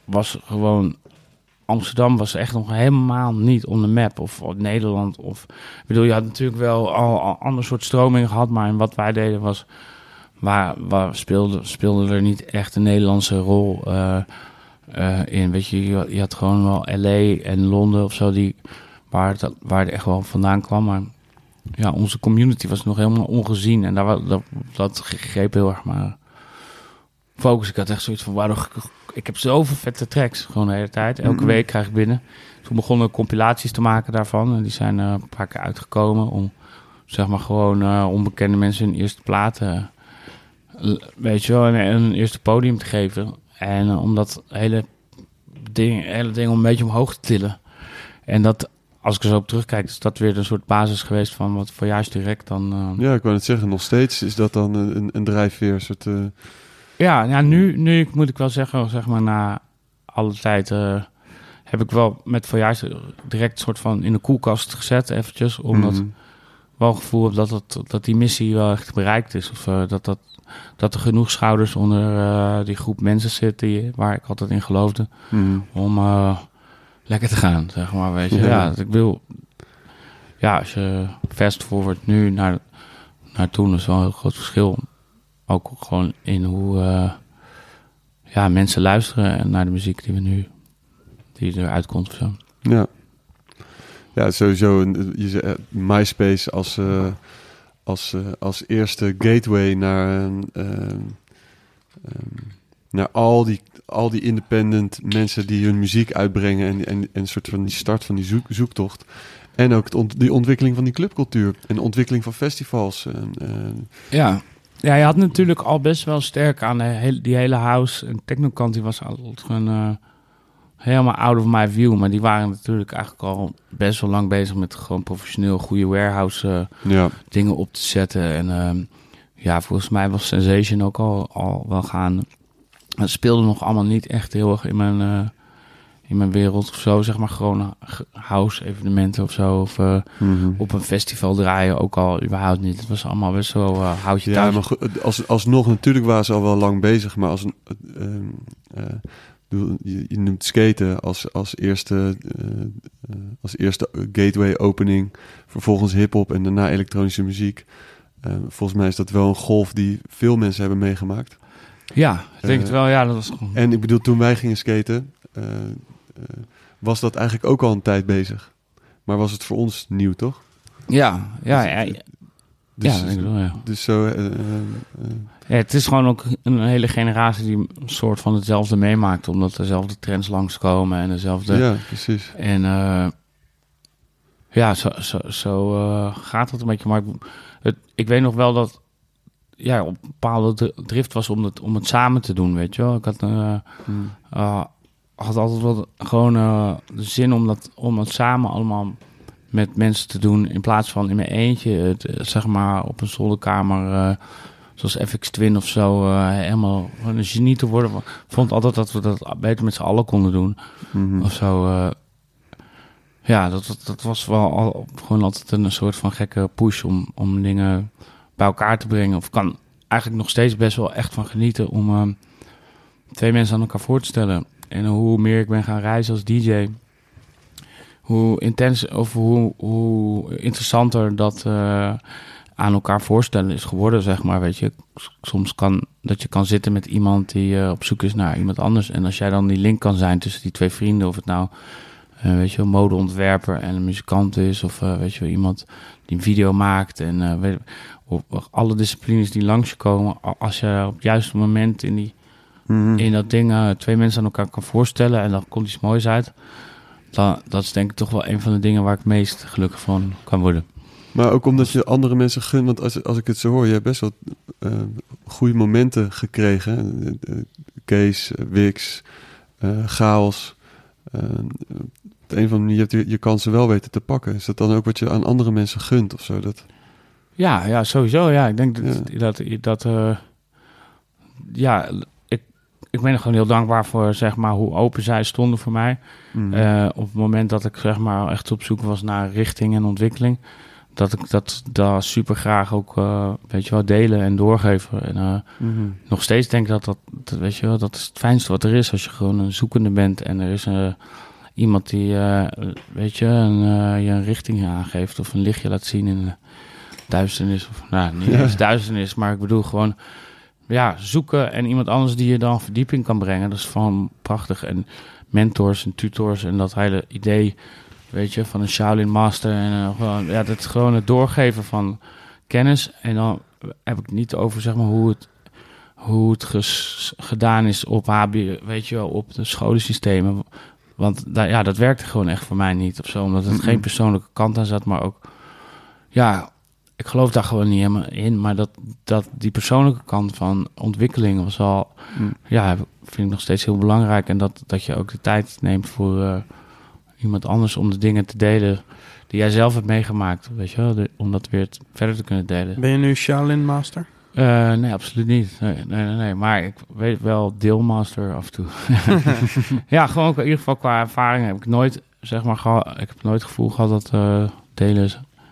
was gewoon. Amsterdam was echt nog helemaal niet on the map. Of, of Nederland. Of, ik bedoel, je had natuurlijk wel al, al ander soort stromingen gehad. Maar wat wij deden was. Waar, waar speelde, speelde er niet echt een Nederlandse rol eh, eh, in. Weet je, je, je had gewoon wel LA en Londen of zo. Die, waar, het, waar het echt wel vandaan kwam. Maar ja, onze community was nog helemaal ongezien. En daar, dat, dat greep heel erg maar focus. Ik had echt zoiets van, waarom... Ik heb zoveel vette tracks gewoon de hele tijd. Elke Mhm. week krijg ik binnen. Toen begonnen we compilaties te maken daarvan. En die zijn eh, een paar keer uitgekomen om, zeg maar, gewoon onbekende mensen hun eerste platen... weet je wel, een, een eerste podium te geven. En eh, om dat hele ding, hele ding een beetje omhoog te tillen. En dat, als ik er zo op terugkijk, is dat weer een soort basis geweest van wat Voyage Direct dan... eh, Ja, ik wou het zeggen, nog steeds is dat dan een, een, drijfveer. een Soort, eh, Ja, ja nu, nu moet ik wel zeggen, zeg maar na alle tijd heb ik wel met Voyage direct een soort van in de koelkast gezet eventjes. Omdat mhm. wel gevoel heb dat, het, dat die missie wel echt bereikt is. Of dat, dat, dat er genoeg schouders onder eh, die groep mensen zit die, waar ik altijd in geloofde. Mhm. Om eh, lekker te gaan, zeg maar. Weet je, Ja. ik wil. Ja, als je fast forward nu naar, naar toen, is wel een heel groot verschil. Ook gewoon in hoe eh, ja, mensen luisteren naar de muziek die we nu die eruit komt of zo. Ja. Ja, sowieso. Je, MySpace als, als, eh, als eerste gateway naar, een, ehm, ehm, naar al, die, al die independent mensen die hun muziek uitbrengen. En, en, en een soort van die start van die zoek, zoektocht. En ook het ont- die ontwikkeling van die clubcultuur. En de ontwikkeling van festivals. En, en- Ja. Ja, je had natuurlijk al best wel sterk aan de die hele house en technokant. Die was al gewoon eh, helemaal out of my view. Maar die waren natuurlijk eigenlijk al best wel lang bezig met gewoon professioneel goede warehouse eh, ja. dingen op te zetten. En ehm, ja, volgens mij was Sensation ook al, al wel gaan. Het speelde nog allemaal niet echt heel erg in mijn, eh, in mijn wereld of zo. Zeg maar gewoon house evenementen of zo. Of eh, Mhm. op een festival draaien ook al überhaupt niet. Het was allemaal best wel houtje Ja, thuis. maar als, alsnog, natuurlijk waren ze al wel lang bezig, maar als een, ehm, eh, je, je noemt skaten als, als, eerste, eh, eh, als eerste gateway opening, vervolgens hip-hop en daarna elektronische muziek. Eh, volgens mij is dat wel een golf die veel mensen hebben meegemaakt. Ja, ik denk het wel. Ja, dat was. En ik bedoel, toen wij gingen skaten, was dat eigenlijk ook al een tijd bezig. Maar was het voor ons nieuw, toch? Ja, ja, ja, ja, Dus, ja, denk ik ja. dus zo. Ja, Het is gewoon ook een hele generatie die een soort van hetzelfde meemaakt. Omdat dezelfde trends langskomen en dezelfde... ja, precies. En eh, ja, zo, zo, zo eh, gaat het een beetje. Maar ik, het, ik weet nog wel dat ja, op een bepaalde dr- drift was om het, om het samen te doen, weet je wel. Ik had, eh, Hmm. had altijd wel gewoon de zin om dat, om het samen allemaal met mensen te doen. In plaats van in mijn eentje, het, zeg maar, op een zolderkamer... Zoals FX Twin of zo, eh, helemaal een genie te worden. Ik vond altijd dat we dat beter met z'n allen konden doen Mhm. of zo. eh. ja, dat, dat, dat was wel al, gewoon altijd een soort van gekke push om, om dingen bij elkaar te brengen. Of kan eigenlijk nog steeds best wel echt van genieten om eh, twee mensen aan elkaar voor te stellen. En hoe meer ik ben gaan reizen als DJ, hoe intens of hoe, hoe interessanter dat aan elkaar voorstellen is geworden, zeg maar. Weet je, soms kan dat je kan zitten met iemand die eh, op zoek is naar iemand anders. En als jij dan die link kan zijn tussen die twee vrienden, of het nou, eh, weet je, een modeontwerper en een muzikant is, of eh, weet je, wel, iemand die een video maakt en weet, of, of alle disciplines die langs je komen, als je op het juiste moment in die Mhm. in dat ding twee mensen aan elkaar kan voorstellen en dan komt iets moois uit. Dan, dat is denk ik toch wel een van de dingen waar ik het meest gelukkig van kan worden. Maar ook omdat je andere mensen gunt. Want als, als ik het zo hoor, je hebt best wel eh, goede momenten gekregen. Eh, eh, Kees, Wix, Chaos. Op de een of andere manier, je hebt je, je kansen wel weten te pakken. Is dat dan ook wat je aan andere mensen gunt of zo? Dat, Ja, ja, sowieso. Ja, ik denk dat, Ja. dat, dat ja, ik, ik ben er gewoon heel dankbaar voor, zeg maar, hoe open zij stonden voor mij. Eh, op het moment dat ik, zeg maar, echt op zoek was naar richting en ontwikkeling, dat ik dat, dat super graag ook, eh, weet je wel, delen en doorgeven. En eh, Mhm. nog steeds denk ik dat dat, dat, weet je wel, dat is het fijnste wat er is als je gewoon een zoekende bent en er is eh, iemand die, weet je, een, je een richting aangeeft of een lichtje laat zien in de duisternis. Of, nou, niet Ja. eens duisternis, maar ik bedoel gewoon, ja, zoeken en iemand anders die je dan verdieping kan brengen. Dat is van prachtig. En mentors en tutors en dat hele idee, weet je, van een Shaolin Master en eh, gewoon, ja, dat is gewoon het doorgeven van kennis. En dan heb ik niet over, zeg maar, hoe het hoe het ges- gedaan is op HB, weet je wel, op de scholensystemen. Want daar, ja, dat werkte gewoon echt voor mij niet of zo, omdat het geen persoonlijke kant aan zat, maar ook, ja, ik geloof daar gewoon niet helemaal in, maar dat, dat die persoonlijke kant van ontwikkeling was al, Mhm. ja, vind ik nog steeds heel belangrijk. En dat, dat je ook de tijd neemt voor eh, iemand anders om de dingen te delen die jij zelf hebt meegemaakt, weet je wel, de- om dat weer verder te kunnen delen. Ben je nu Shaolin Master? Eh, nee, absoluut niet. Nee, nee, nee, nee. Maar ik weet wel deelmaster af en toe. ja, gewoon in ieder geval qua ervaring heb ik nooit, zeg maar, geha- ik heb nooit het gevoel gehad dat eh, delen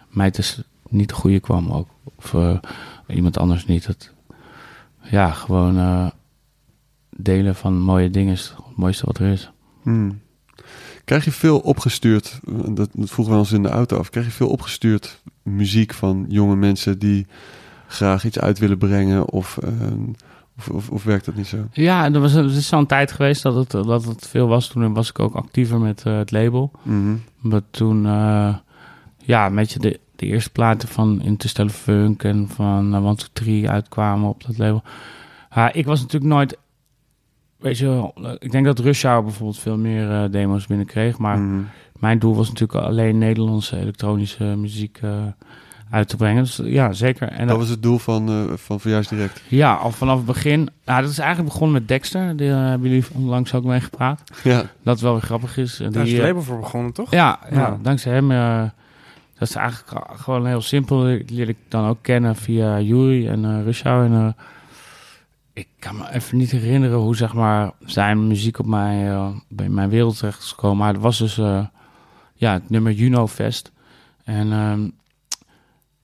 mij dus niet de goede kwam ook. Of eh, iemand anders niet. Dat, ja, gewoon eh, delen van mooie dingen is het mooiste wat er is. Hmm. Krijg je veel opgestuurd, dat, dat vroegen we ons in de auto af, krijg je veel opgestuurd muziek van jonge mensen die graag iets uit willen brengen of, eh, of, of, of werkt dat niet zo? Ja, er was, het is zo'n tijd geweest dat het, dat het veel was. Toen was ik ook actiever met eh, het label. Mhm. Maar toen, eh, ja, een beetje de, de eerste platen van Interstellar Funk en van uh, One Two Three uitkwamen op dat label. Ja, ik was natuurlijk nooit, weet je wel, eh, ik denk dat Rush Hour bijvoorbeeld veel meer eh, demo's binnenkreeg. Maar Mhm. mijn doel was natuurlijk alleen Nederlandse elektronische muziek eh, uit te brengen. Dus ja, zeker. En Dat dat, was het doel van, eh van Verjuist Direct. ja, al vanaf het begin. Ja, dat is eigenlijk begonnen met Dexter. Die eh, hebben jullie onlangs ook mee gepraat. Ja. Dat wel weer grappig is. Daar is Die, het eh, label voor begonnen, toch? Ja, ja. Ja. dankzij hem. eh, dat is eigenlijk gewoon heel simpel. Die leer ik dan ook kennen via Yuri en eh Rushau. En, eh, ik kan me even niet herinneren hoe zeg maar, zijn muziek op mij, eh, bij mijn wereld terecht is gekomen. Maar het was dus eh, ja, het nummer Juno Fest. En ehm,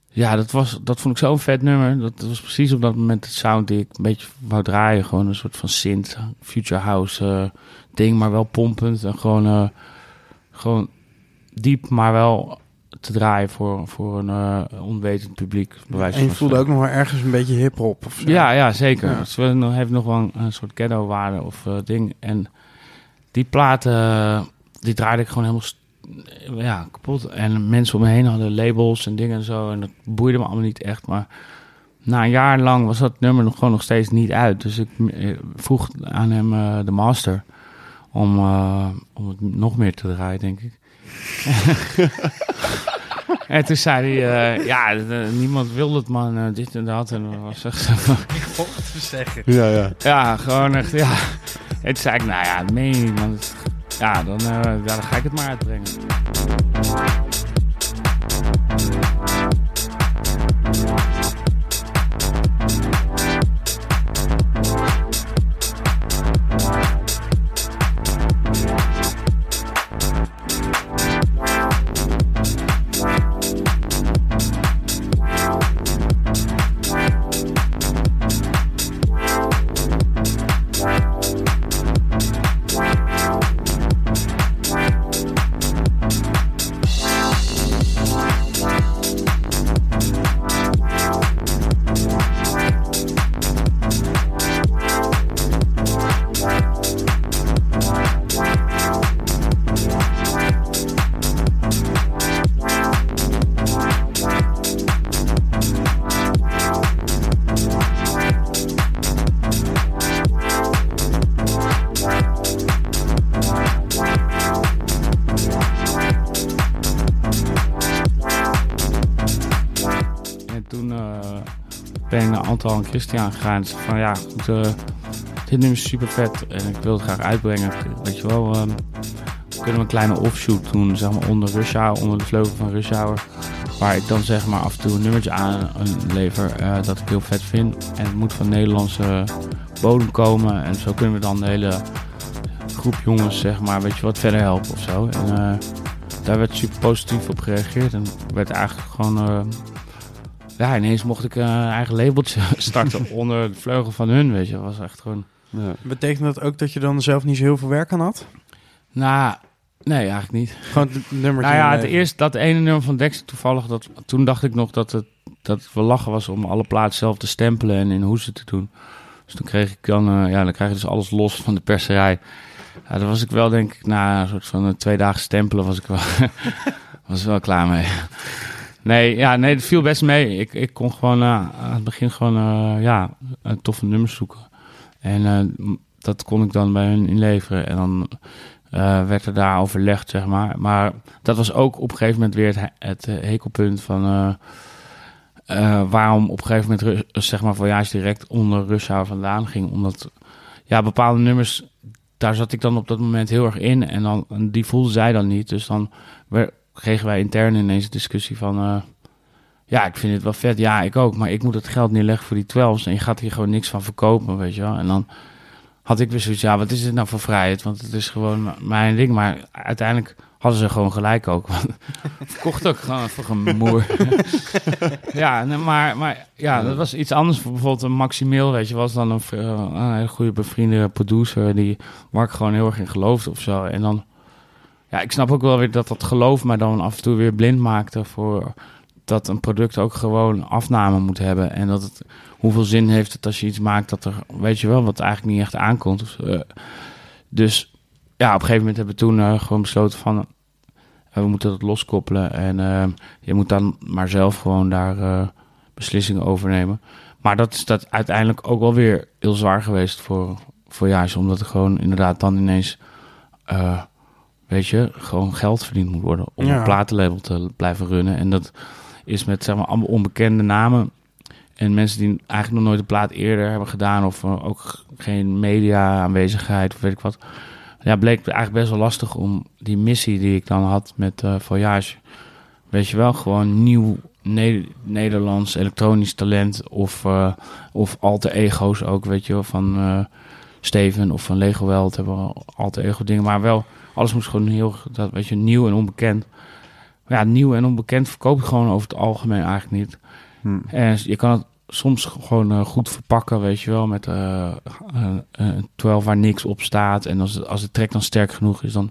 ja, dat, was, dat vond ik zo'n vet nummer. Dat was precies op dat moment de sound die ik een beetje wou draaien. Gewoon een soort van synth, future house eh, ding, maar wel pompend. En gewoon, gewoon diep, maar wel te draaien voor, voor een eh, onwetend publiek. bij wijze En je voelde ook nog wel ergens een beetje hip-hop of zo. Ja, ja, zeker. Ja. Het wel nog- heeft nog wel een, een soort ghetto-waarde of eh, ding. En die platen, die draaide ik gewoon helemaal ja, kapot. En mensen om me heen hadden labels en dingen en zo. En dat boeide me allemaal niet echt. Maar na een jaar lang was dat nummer nog gewoon nog steeds niet uit. Dus ik eh, vroeg aan hem de master om, om het nog meer te draaien, denk ik. en toen zei hij, eh, ja, niemand wil het man, eh, dit en dat. En dat was echt zo van, Ik volg het te zeggen. Ja, ja. ja, gewoon echt, ja. En toen zei ik, nou ja, dat meen je niet, man. Ja, dan, eh, ja, dan ga ik het maar uitbrengen. Ben ik naar Antal en Christian gegaan. Van ja, eh, dit nummer is super vet en ik wil het graag uitbrengen. Weet je wel, ehm, kunnen we een kleine offshoot doen, zeg maar onder Rush onder de vleugel van Rush Hour. Waar ik dan zeg maar af en toe een nummertje aan lever eh, dat ik heel vet vind. En het moet van Nederlandse bodem komen. En zo kunnen we dan de hele groep jongens, zeg maar, weet je wat, verder helpen of zo. En eh, daar werd super positief op gereageerd. En werd eigenlijk gewoon... eh, ja, ineens mocht ik een eigen labeltje starten onder de vleugel van hun, weet je. Dat was echt gewoon... Ja. Betekent dat ook dat je dan zelf niet zo heel veel werk aan had? Nou, nee, eigenlijk niet. Gewoon het nummertje. Nou ja, het eerste, dat ene nummer van Dexter toevallig, dat, toen dacht ik nog dat het, dat het wel lachen was om alle platen zelf te stempelen en in hoezen te doen. Dus toen kreeg ik dan, eh, ja, dan krijg je dus alles los van de perserij. Ja, daar was ik wel, denk ik, na een soort van eh, twee dagen stempelen, was ik wel, was ik wel klaar mee. Nee, ja, nee, het viel best mee. Ik, ik kon gewoon eh, aan het begin gewoon, eh, ja, toffe nummers zoeken. En eh, dat kon ik dan bij hun inleveren. En dan werd er daar overlegd, zeg maar. Maar dat was ook op een gegeven moment weer het, he- het hekelpunt van... waarom op een gegeven moment, zeg maar, Voyage direct onder Rush Hour vandaan ging. Omdat, ja, bepaalde nummers, daar zat ik dan op dat moment heel erg in. En, dan, die voelde zij dan niet. Dus dan kregen wij intern ineens een discussie van... eh, ja, ik vind het wel vet. Ja, ik ook. Maar ik moet het geld neerleggen voor die 12's. En je gaat hier gewoon niks van verkopen, weet je wel. En dan had ik weer zoiets, ja, wat is dit nou voor vrijheid? Want het is gewoon mijn ding. Maar uiteindelijk hadden ze gewoon gelijk ook. Verkocht ook gewoon voor een moer. ja, maar, maar ja, dat was iets anders. Voor bijvoorbeeld een Maximil, weet je, was dan eh, een hele goede bevriende producer die waar ik gewoon heel erg in geloofde of zo. En dan, ja, ik snap ook wel weer dat dat geloof mij dan af en toe weer blind maakte voor dat een product ook gewoon afname moet hebben. En dat het, hoeveel zin heeft het als je iets maakt dat er, weet je wel, wat eigenlijk niet echt aankomt. Eh, dus ja, op een gegeven moment hebben we toen eh, gewoon besloten van, eh, we moeten dat loskoppelen. En je moet dan maar zelf gewoon daar beslissingen over nemen. Maar dat is dat uiteindelijk ook wel weer heel zwaar geweest voor, voor omdat er gewoon inderdaad dan ineens, weet je, gewoon geld verdiend moet worden om Ja. een platenlabel te blijven runnen. En dat is met zeg maar allemaal onbekende namen en mensen die eigenlijk nog nooit een plaat eerder hebben gedaan of eh, ook geen media aanwezigheid of weet ik wat. Ja, bleek eigenlijk best wel lastig om die missie die ik dan had met eh Voyage. Weet je wel, gewoon nieuw Ne- Nederlands elektronisch talent of, eh of alter ego's ook, weet je wel, van Steven of van Lego Welt hebben we alter ego dingen, maar wel alles moest gewoon heel, dat weet je, nieuw en onbekend. Ja, nieuw en onbekend verkoop je gewoon over het algemeen eigenlijk niet. Hm. En je kan het soms gewoon eh, goed verpakken, weet je wel, met een, 12 waar niks op staat. En als, het- als de track dan sterk genoeg is, dan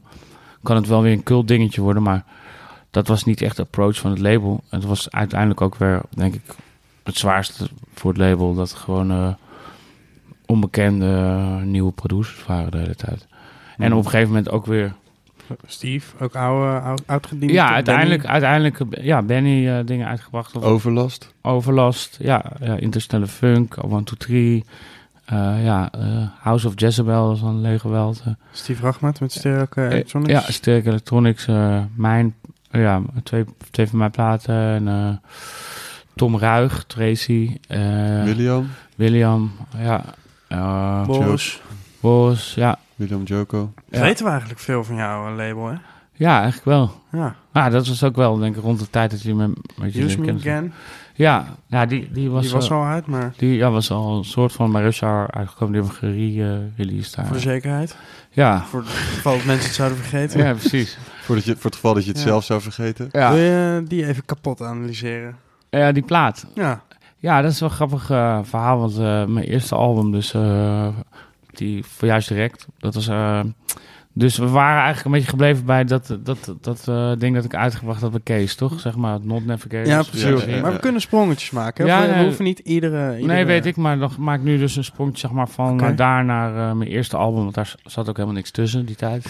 kan het wel weer een cult dingetje worden. Maar dat was niet echt de approach van het label. En het was uiteindelijk ook weer, denk ik, het zwaarste voor het label. Dat gewoon onbekende nieuwe producers waren de hele tijd. En op een gegeven moment ook weer Steve, ook oude, oud, ja, uiteindelijk, uiteindelijk eh, ja, Benny eh, dingen uitgebracht. Of Overlast. Overlast, ja, ja Interstellar Funk, One, Two, Three. eh, ja, eh, House of Jezebel was Welt. eh. Steve Rachmat met Stereo Electronics. ja, Sterk Electronics, eh, mijn, ja, twee, twee van mijn platen. En, eh, Tom Ruig, Tracy, eh, William. William, ja, eh Boris. Bos, ja. William Joko. Ja. Weten we eigenlijk veel van jouw label, hè? ja, eigenlijk wel. Ja. Nou, dat was ook wel, denk ik, rond de tijd dat je me... Met je Use Me kent. Again. Ja, ja die, die was, Die was eh, al uit, maar Die ja, was al een soort van Hour uitgekomen. Die hebben gereleased daar. voor de zekerheid. Ja. Voor het geval dat mensen het zouden vergeten. ja, precies. Voordat je, voor het geval dat je het Ja. zelf zou vergeten. Ja. Wil je die even kapot analyseren? ja, die plaat. Ja. Ja, dat is wel een grappig eh, verhaal. Want eh, mijn eerste album, dus eh, die juist direct. Dat was. eh, dus we waren eigenlijk een beetje gebleven bij dat, dat, dat eh, ding dat ik uitgebracht had bij Kees, toch? Zeg maar, het Not Navigator. Ja, precies. ja, ja. Maar we kunnen sprongetjes maken. Hè? Ja, we, hoeven niet iedere, iedere... Nee, weet ik, maar dan maak ik nu dus een sprongetje zeg maar, van eh, daar naar mijn eerste album. Want daar zat ook helemaal niks tussen die tijd.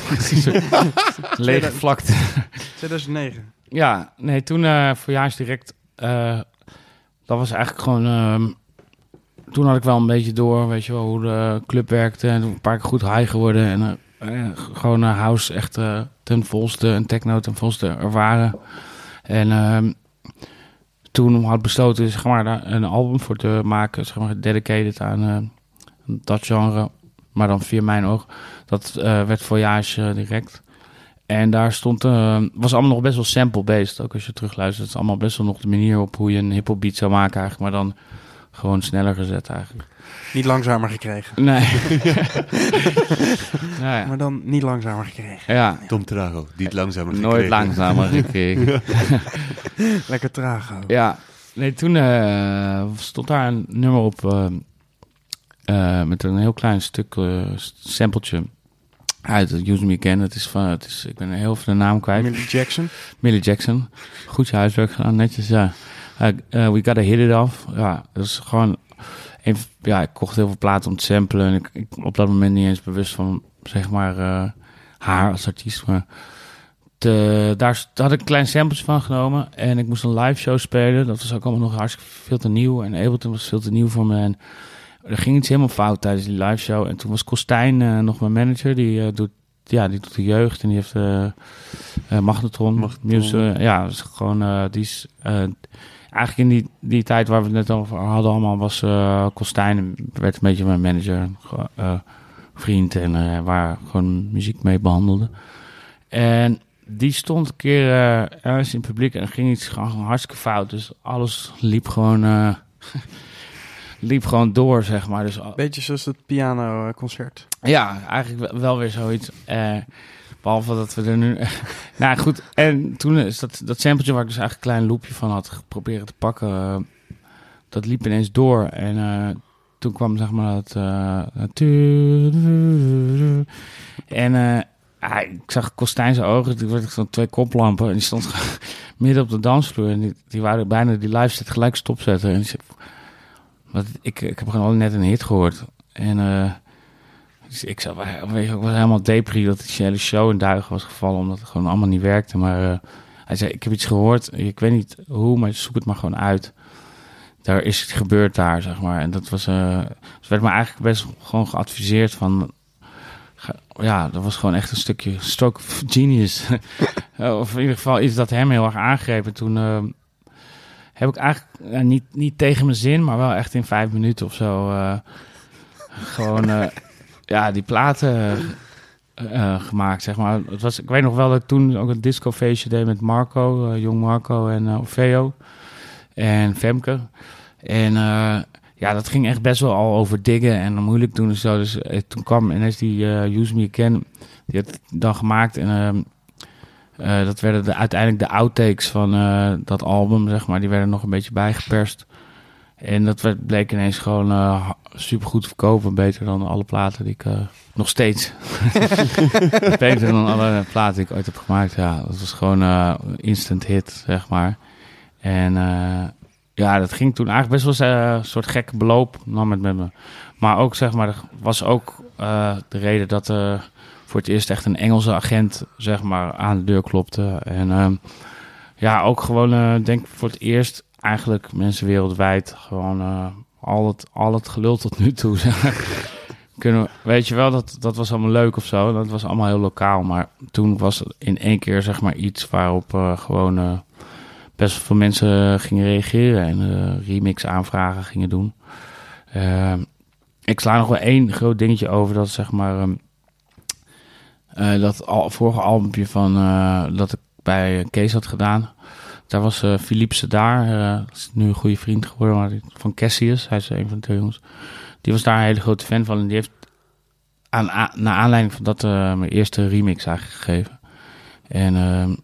Lege vlakte. 2009. Ja, nee, toen eh voorjaars direct. dat was eigenlijk gewoon. Toen had ik wel een beetje door, weet je wel, hoe de club werkte. En een paar keer goed high geworden. En eh, eh, gewoon eh, house echt ten volste en techno ten volste ervaren. En ehm, toen had besloten zeg maar, daar een album voor te maken, zeg maar, dedicated aan dat genre, maar dan via mijn oog. Dat werd Voyage direct. En daar stond, eh, was allemaal nog best wel sample-based, ook als je terugluistert. Het is allemaal best wel nog de manier op hoe je een hip beat zou maken eigenlijk, maar dan gewoon sneller gezet eigenlijk. Niet langzamer gekregen. Nee. nou ja. Maar dan niet langzamer gekregen. ja. Tom Trago, die het langzamer Nooit gekregen. langzamer gekregen. Lekker traag ook. Ja, nee, toen eh, stond daar een nummer op eh, eh, met een heel klein stuk sampletje uit het Use Me Again. Het is van, het is, ik ben heel veel de naam kwijt. Millie Jackson. Millie Jackson. Goed je huiswerk gedaan, netjes, ja. Eh, eh, we gotta hit it off. Ja, dat is gewoon... Een, ja, ik kocht heel veel platen om te samplen. En ik, ik op dat moment niet eens bewust van, zeg maar, eh, haar als artiest. Maar te, daar, had ik een klein sampletje van genomen. En ik moest een live show spelen. Dat was ook allemaal nog hartstikke veel te nieuw. En Ableton was veel te nieuw voor me. En er ging iets helemaal fout tijdens die live show. En toen was Kostijn nog mijn manager. Die, doet, ja, die doet de jeugd. En die heeft Magnetron. Magnetron. Music, ja, dat is gewoon... die is... eigenlijk in die, die tijd waar we het net over hadden allemaal... was eh Kostijn werd een beetje mijn manager. Ge- eh, vriend. En eh, waar gewoon muziek mee behandelde. En die stond een keer ergens in het publiek en ging iets gewoon hartstikke fout. Dus alles liep gewoon, liep gewoon door, zeg maar. Dus Beetje zoals het pianoconcert. ja, eigenlijk wel- wel weer zoiets. Eh, behalve dat we er nu... nou goed, en toen is dat, dat sampletje waar ik dus eigenlijk een klein loopje van had geprobeerd te pakken... eh, dat liep ineens door. En eh, toen kwam zeg maar dat... eh, en ik zag Kostijn zijn ogen, die werd zo'n twee koplampen. En die stond midden op de dansvloer. En die, die waren bijna die live set gelijk stopzetten. En die zei, ik, ik heb gewoon net een hit gehoord. En... dus ik zat, weet je, was helemaal depri dat die hele show in duigen was gevallen, omdat het gewoon allemaal niet werkte. Maar eh, hij zei, ik heb iets gehoord, ik weet niet hoe, maar zoek het maar gewoon uit. Daar is het gebeurd daar, zeg maar. En dat was, eh dus werd me eigenlijk best gewoon geadviseerd van, ja, dat was gewoon echt een stukje stroke of genius. of in ieder geval iets dat hem heel erg aangreep. En toen eh, heb ik eigenlijk niet, niet tegen mijn zin, maar wel echt in vijf minuten of zo gewoon... ja, die platen eh, eh, gemaakt, zeg maar. Het was, ik weet nog wel dat ik toen ook een discofeestje deed met Marco, eh, jong Marco en uh, en Femke. En ja, dat ging echt best wel al over diggen en moeilijk doen en zo. Dus toen kwam ineens die Use Me Again, die had dan gemaakt en... Uh, dat werden de, uiteindelijk de outtakes van dat album, zeg maar. Die werden nog een beetje bijgeperst. En dat werd, bleek ineens gewoon uh, super goed verkopen. Beter dan alle platen die ik uh, nog steeds. beter dan alle platen die ik ooit heb gemaakt. Ja, dat was gewoon uh, instant hit, zeg maar. En ja, dat ging toen eigenlijk best wel een soort gekke beloop. Nou, met, met me. Maar ook, zeg maar, was ook de reden dat er voor het eerst echt een Engelse agent, zeg maar, aan de deur klopte. En uh, ja, ook gewoon, denk ik, voor het eerst eigenlijk mensen wereldwijd gewoon uh, al, het, al het gelul tot nu toe. Kunnen, weet je wel, dat, dat was allemaal leuk of zo. Dat was allemaal heel lokaal. Maar toen was het in één keer zeg maar iets waarop uh, gewoon uh, best veel mensen gingen reageren. En remix aanvragen gingen doen. Uh, ik sla nog wel één groot dingetje over. Dat zeg maar... Um, dat al, vorige albumpje van... dat ik bij Kees had gedaan... Daar was uh, Philippe Sedar, uh, is nu een goede vriend geworden, van Cassius. Hij is een van de jongens. Die was daar een hele grote fan van. En die heeft aan, naar aanleiding van dat uh, mijn eerste remix eigenlijk gegeven. En ehm,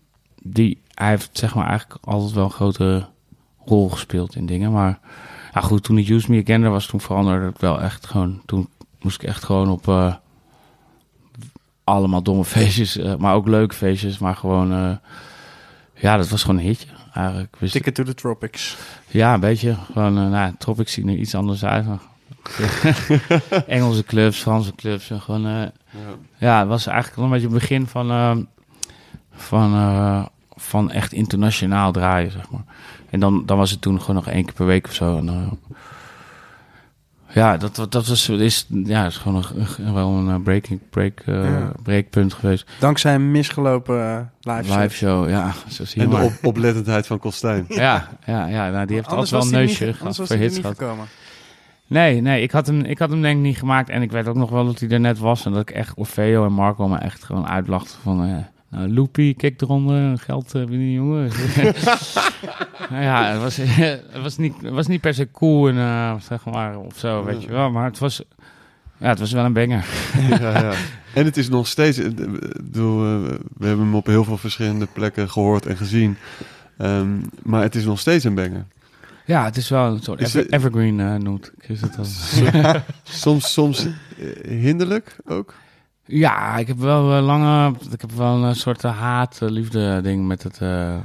die, hij heeft zeg maar eigenlijk altijd wel een grote rol gespeeld in dingen. Maar ja, goed, toen ik Use Me Again was, toen veranderde het wel echt gewoon. Toen moest ik echt gewoon op allemaal domme feestjes, maar ook leuke feestjes, maar gewoon... Ja, dat was gewoon een hitje. Eigenlijk. Wist Ticket to the Tropics. Ja, een beetje. Gewoon, uh, nou, Tropics zien er iets anders uit. Engelse clubs, Franse clubs. En gewoon, uh, ja. ja, het was eigenlijk wel een beetje het begin van, uh, van, uh, van echt internationaal draaien, zeg maar. En dan, dan was het toen gewoon nog één keer per week of zo. En, Ja, dat, dat, was, is, ja, is gewoon een, wel een eh, breaking, break, eh, Ja. breekpunt geweest. Dankzij een misgelopen eh, live, set. Live show, ja, zo zie je En de maar. op oplettendheid van Kostijn. Ja, ja, ja nou, die heeft Anders altijd wel een neusje gehad er niet gehad. gekomen. Nee, nee, ik had, hem, ik had hem denk ik niet gemaakt. En ik weet ook nog wel dat hij er net was. En dat ik echt Orfeo en Marco me echt gewoon uitlachten van... eh nou, Loopy, kijk eronder, geld uh, winnen, jongen. nou ja, het was, het, was niet, het was niet per se cool en, eh, zeg maar, of zo, weet je wel. Maar het was, ja, het was wel een banger. ja, ja. En het is nog steeds... eh, bedoel, eh, we hebben hem op heel veel verschillende plekken gehoord en gezien. Ehm, maar het is nog steeds een banger. Ja, het is wel een soort Is ever- het- evergreen eh, noemt het dan. Soms, soms eh, hinderlijk ook. Ja, ik heb wel eh, lange, ik heb wel een soort eh, haat-liefde ding met het, eh,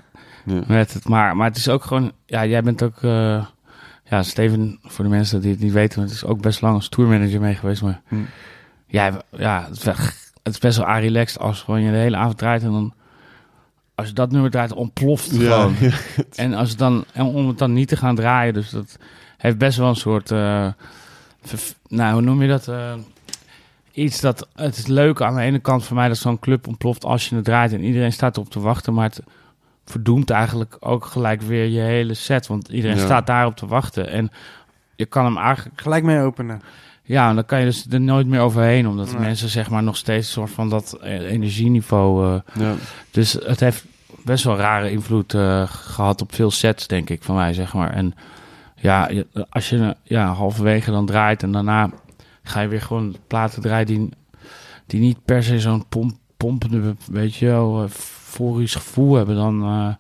Ja. met het. Maar, maar het is ook gewoon, ja, jij bent ook, ja, Steven, voor de mensen die het niet weten, het is ook best lang als tourmanager mee geweest. Maar Hm. ja, ja het, is wel- het is best wel relaxed als gewoon je de hele avond draait en dan, als je dat nummer draait, ontploft Ja, gewoon. ja. En, als het dan, en om het dan niet te gaan draaien, dus dat heeft best wel een soort, nou, hoe noem je dat? Iets dat, het is leuk aan de ene kant voor mij dat zo'n club ontploft als je het draait en iedereen staat erop te wachten, maar het verdoemt eigenlijk ook gelijk weer je hele set, want iedereen Ja. staat daarop te wachten en je kan hem eigenlijk, Gelijk mee openen. ja, en dan kan je dus er nooit meer overheen, omdat de Nee. mensen zeg maar nog steeds een soort van dat energieniveau eh, Ja. dus het heeft best wel rare invloed eh, gehad op veel sets, denk ik, van mij, zeg maar. En ja, je- als je ja, halverwege dan draait en daarna ga je weer gewoon platen draaien die, die niet per se zo'n pomp, pompende, weet je wel, euforisch gevoel hebben, dan, eh,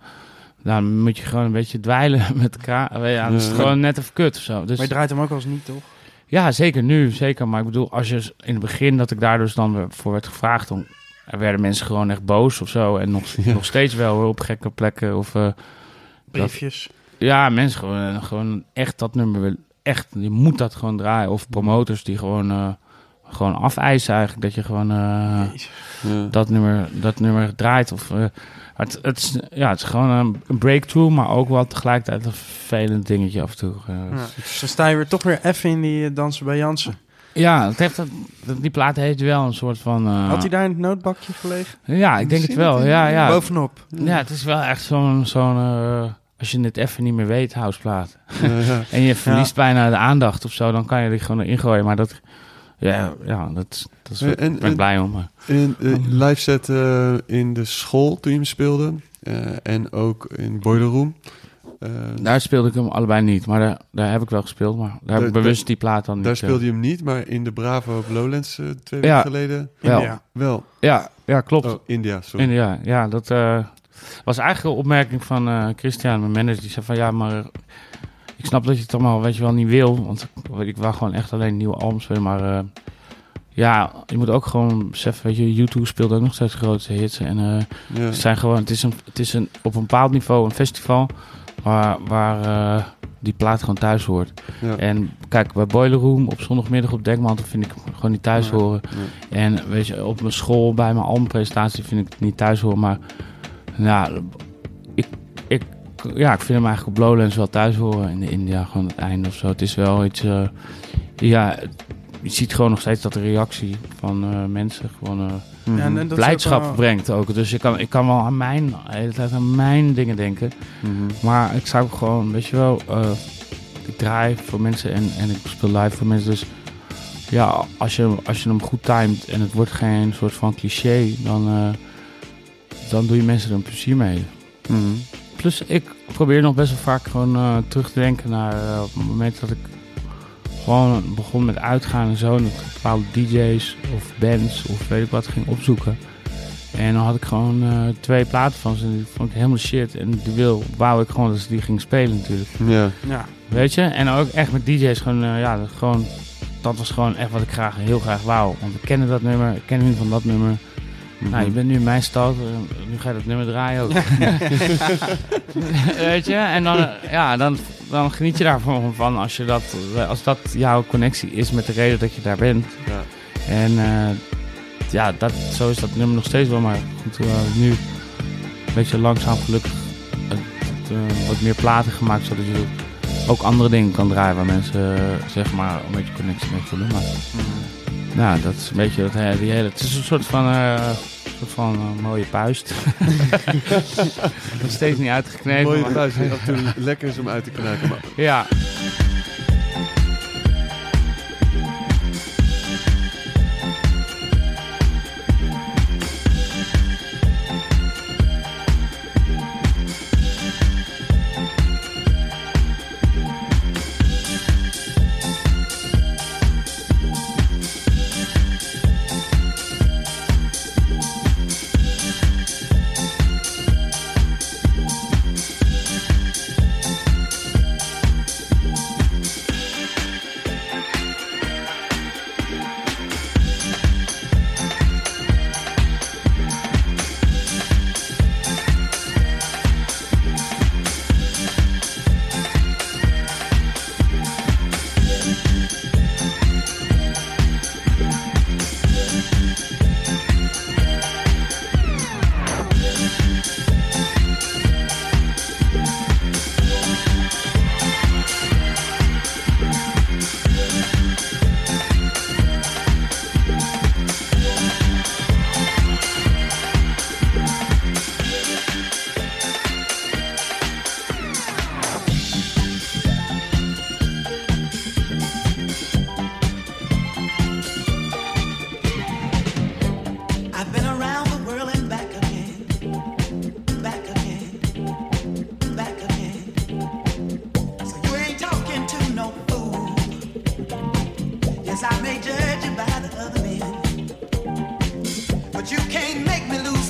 dan moet je gewoon een beetje dweilen met elkaar. Ja, dan is het gewoon net even kut of zo. Dus, Maar je draait hem ook wel eens niet, toch? ja, zeker nu, zeker. Maar ik bedoel, als je in het begin dat ik daar dus dan voor werd gevraagd, dan er werden mensen gewoon echt boos of zo. En nog, Ja. nog steeds wel hoor, op gekke plekken. Of eh, Briefjes. ja, mensen gewoon, gewoon echt dat nummer willen. Echt, je moet dat gewoon draaien. Of promotors die gewoon, eh, gewoon afeisen eigenlijk dat je gewoon eh. Ja. dat, nummer, dat nummer draait. Of, eh, het, het, is, ja, het is gewoon een, breakthrough, maar ook wel tegelijkertijd een vervelend dingetje af en toe. eh. Ja. Dus dan sta je weer toch weer even in die dansen bij Jansen. Ja, het heeft, die plaat heeft wel een soort van... eh, Had hij daar in het noodbakje gelegen? Ja, ik denk het wel. Ja, ja. Bovenop. ja, het is wel echt zo'n... zo'n eh, als je het even niet meer weet, houseplaat. Ja, ja. En je verliest bijna de aandacht of zo, dan kan je die gewoon erin gooien. Maar dat... Ja, ja dat, dat is, En- daar ben en- ik blij om. Maar. En uh, live set eh, in de school toen je hem speelde. eh, en ook in Boiler Room. Eh, Daar speelde ik hem allebei niet, maar daar, daar heb ik wel gespeeld. Maar daar heb ik bewust die plaat dan niet. daar eh. speelde je hem niet, maar in de Bravo op Lowlands eh, twee Ja. weken geleden Wel. India. wel. Ja, ja, klopt. Oh, India, sorry. En ja, ja, dat eh, was eigenlijk een opmerking van eh, Christian, mijn manager. Die zei van ja, maar ik snap dat je het allemaal, weet je wel, niet wil. Want ik, wou gewoon echt alleen nieuwe albums spelen. Maar eh, ja, je moet ook gewoon beseffen, weet je, YouTube speelt ook nog steeds grote hits. En eh, Ja. het zijn gewoon, het is, een, het is een, op een bepaald niveau een festival waar, waar die plaat gewoon thuis hoort. Ja. En kijk, bij Boiler Room op zondagmiddag op Dekmantel vind ik gewoon niet thuis horen. Ja. En weet je, op mijn school bij mijn albumpresentatie vind ik het niet thuis horen. Maar ja, ik, ik, ja, ik vind hem eigenlijk op Lowlands wel thuis horen. In de India, gewoon het einde of zo. Het is wel iets, eh, ja, je ziet gewoon nog steeds dat de reactie van eh, mensen gewoon eh. Ja, en blijdschap ook brengt ook. Dus ik kan, ik kan wel aan mijn, hele tijd aan mijn dingen denken. Mhm. Maar ik zou gewoon, weet je wel, ik draai voor mensen en, en ik speel live voor mensen. Dus ja, als je, als je hem goed timed en het wordt geen soort van cliché, dan, dan doe je mensen er een plezier mee. Mhm. Plus, ik probeer nog best wel vaak gewoon eh, terug te denken naar eh, op het moment dat ik gewoon begon met uitgaan en zo. En dat ik bepaalde DJ's of bands of weet ik wat ging opzoeken. En dan had ik gewoon eh, twee platen van ze. en Die vond ik helemaal shit. En die wil, wou ik gewoon dat ze die ging spelen natuurlijk. Ja. Ja. Weet je? En ook echt met DJ's gewoon, eh, ja, dat, gewoon, dat was gewoon echt wat ik graag, heel graag wou. Want ik kende dat nummer, ik ken hun van dat nummer. Mhm. Nou, je bent nu in mijn stad, eh, nu ga je dat nummer draaien ook. Weet je? En dan, eh, ja, dan, dan geniet je daarvan van als, je dat, eh, als dat jouw connectie is met de reden dat je daar bent. Ja. En ja, dat, zo is dat nummer nog steeds wel. Maar goed, nu een beetje langzaam gelukkig het, eh, wat meer platen gemaakt. Zodat je ook andere dingen kan draaien waar mensen zeg maar een beetje connectie mee voelen. Maar nou, dat is een beetje dat, he- die hele. Het is een soort van, eh, soort van eh, mooie puist. Nog steeds niet uitgeknepen. Mooie maar-. Af en toe lekker is om uit te knaken. Maar Ja,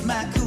smack.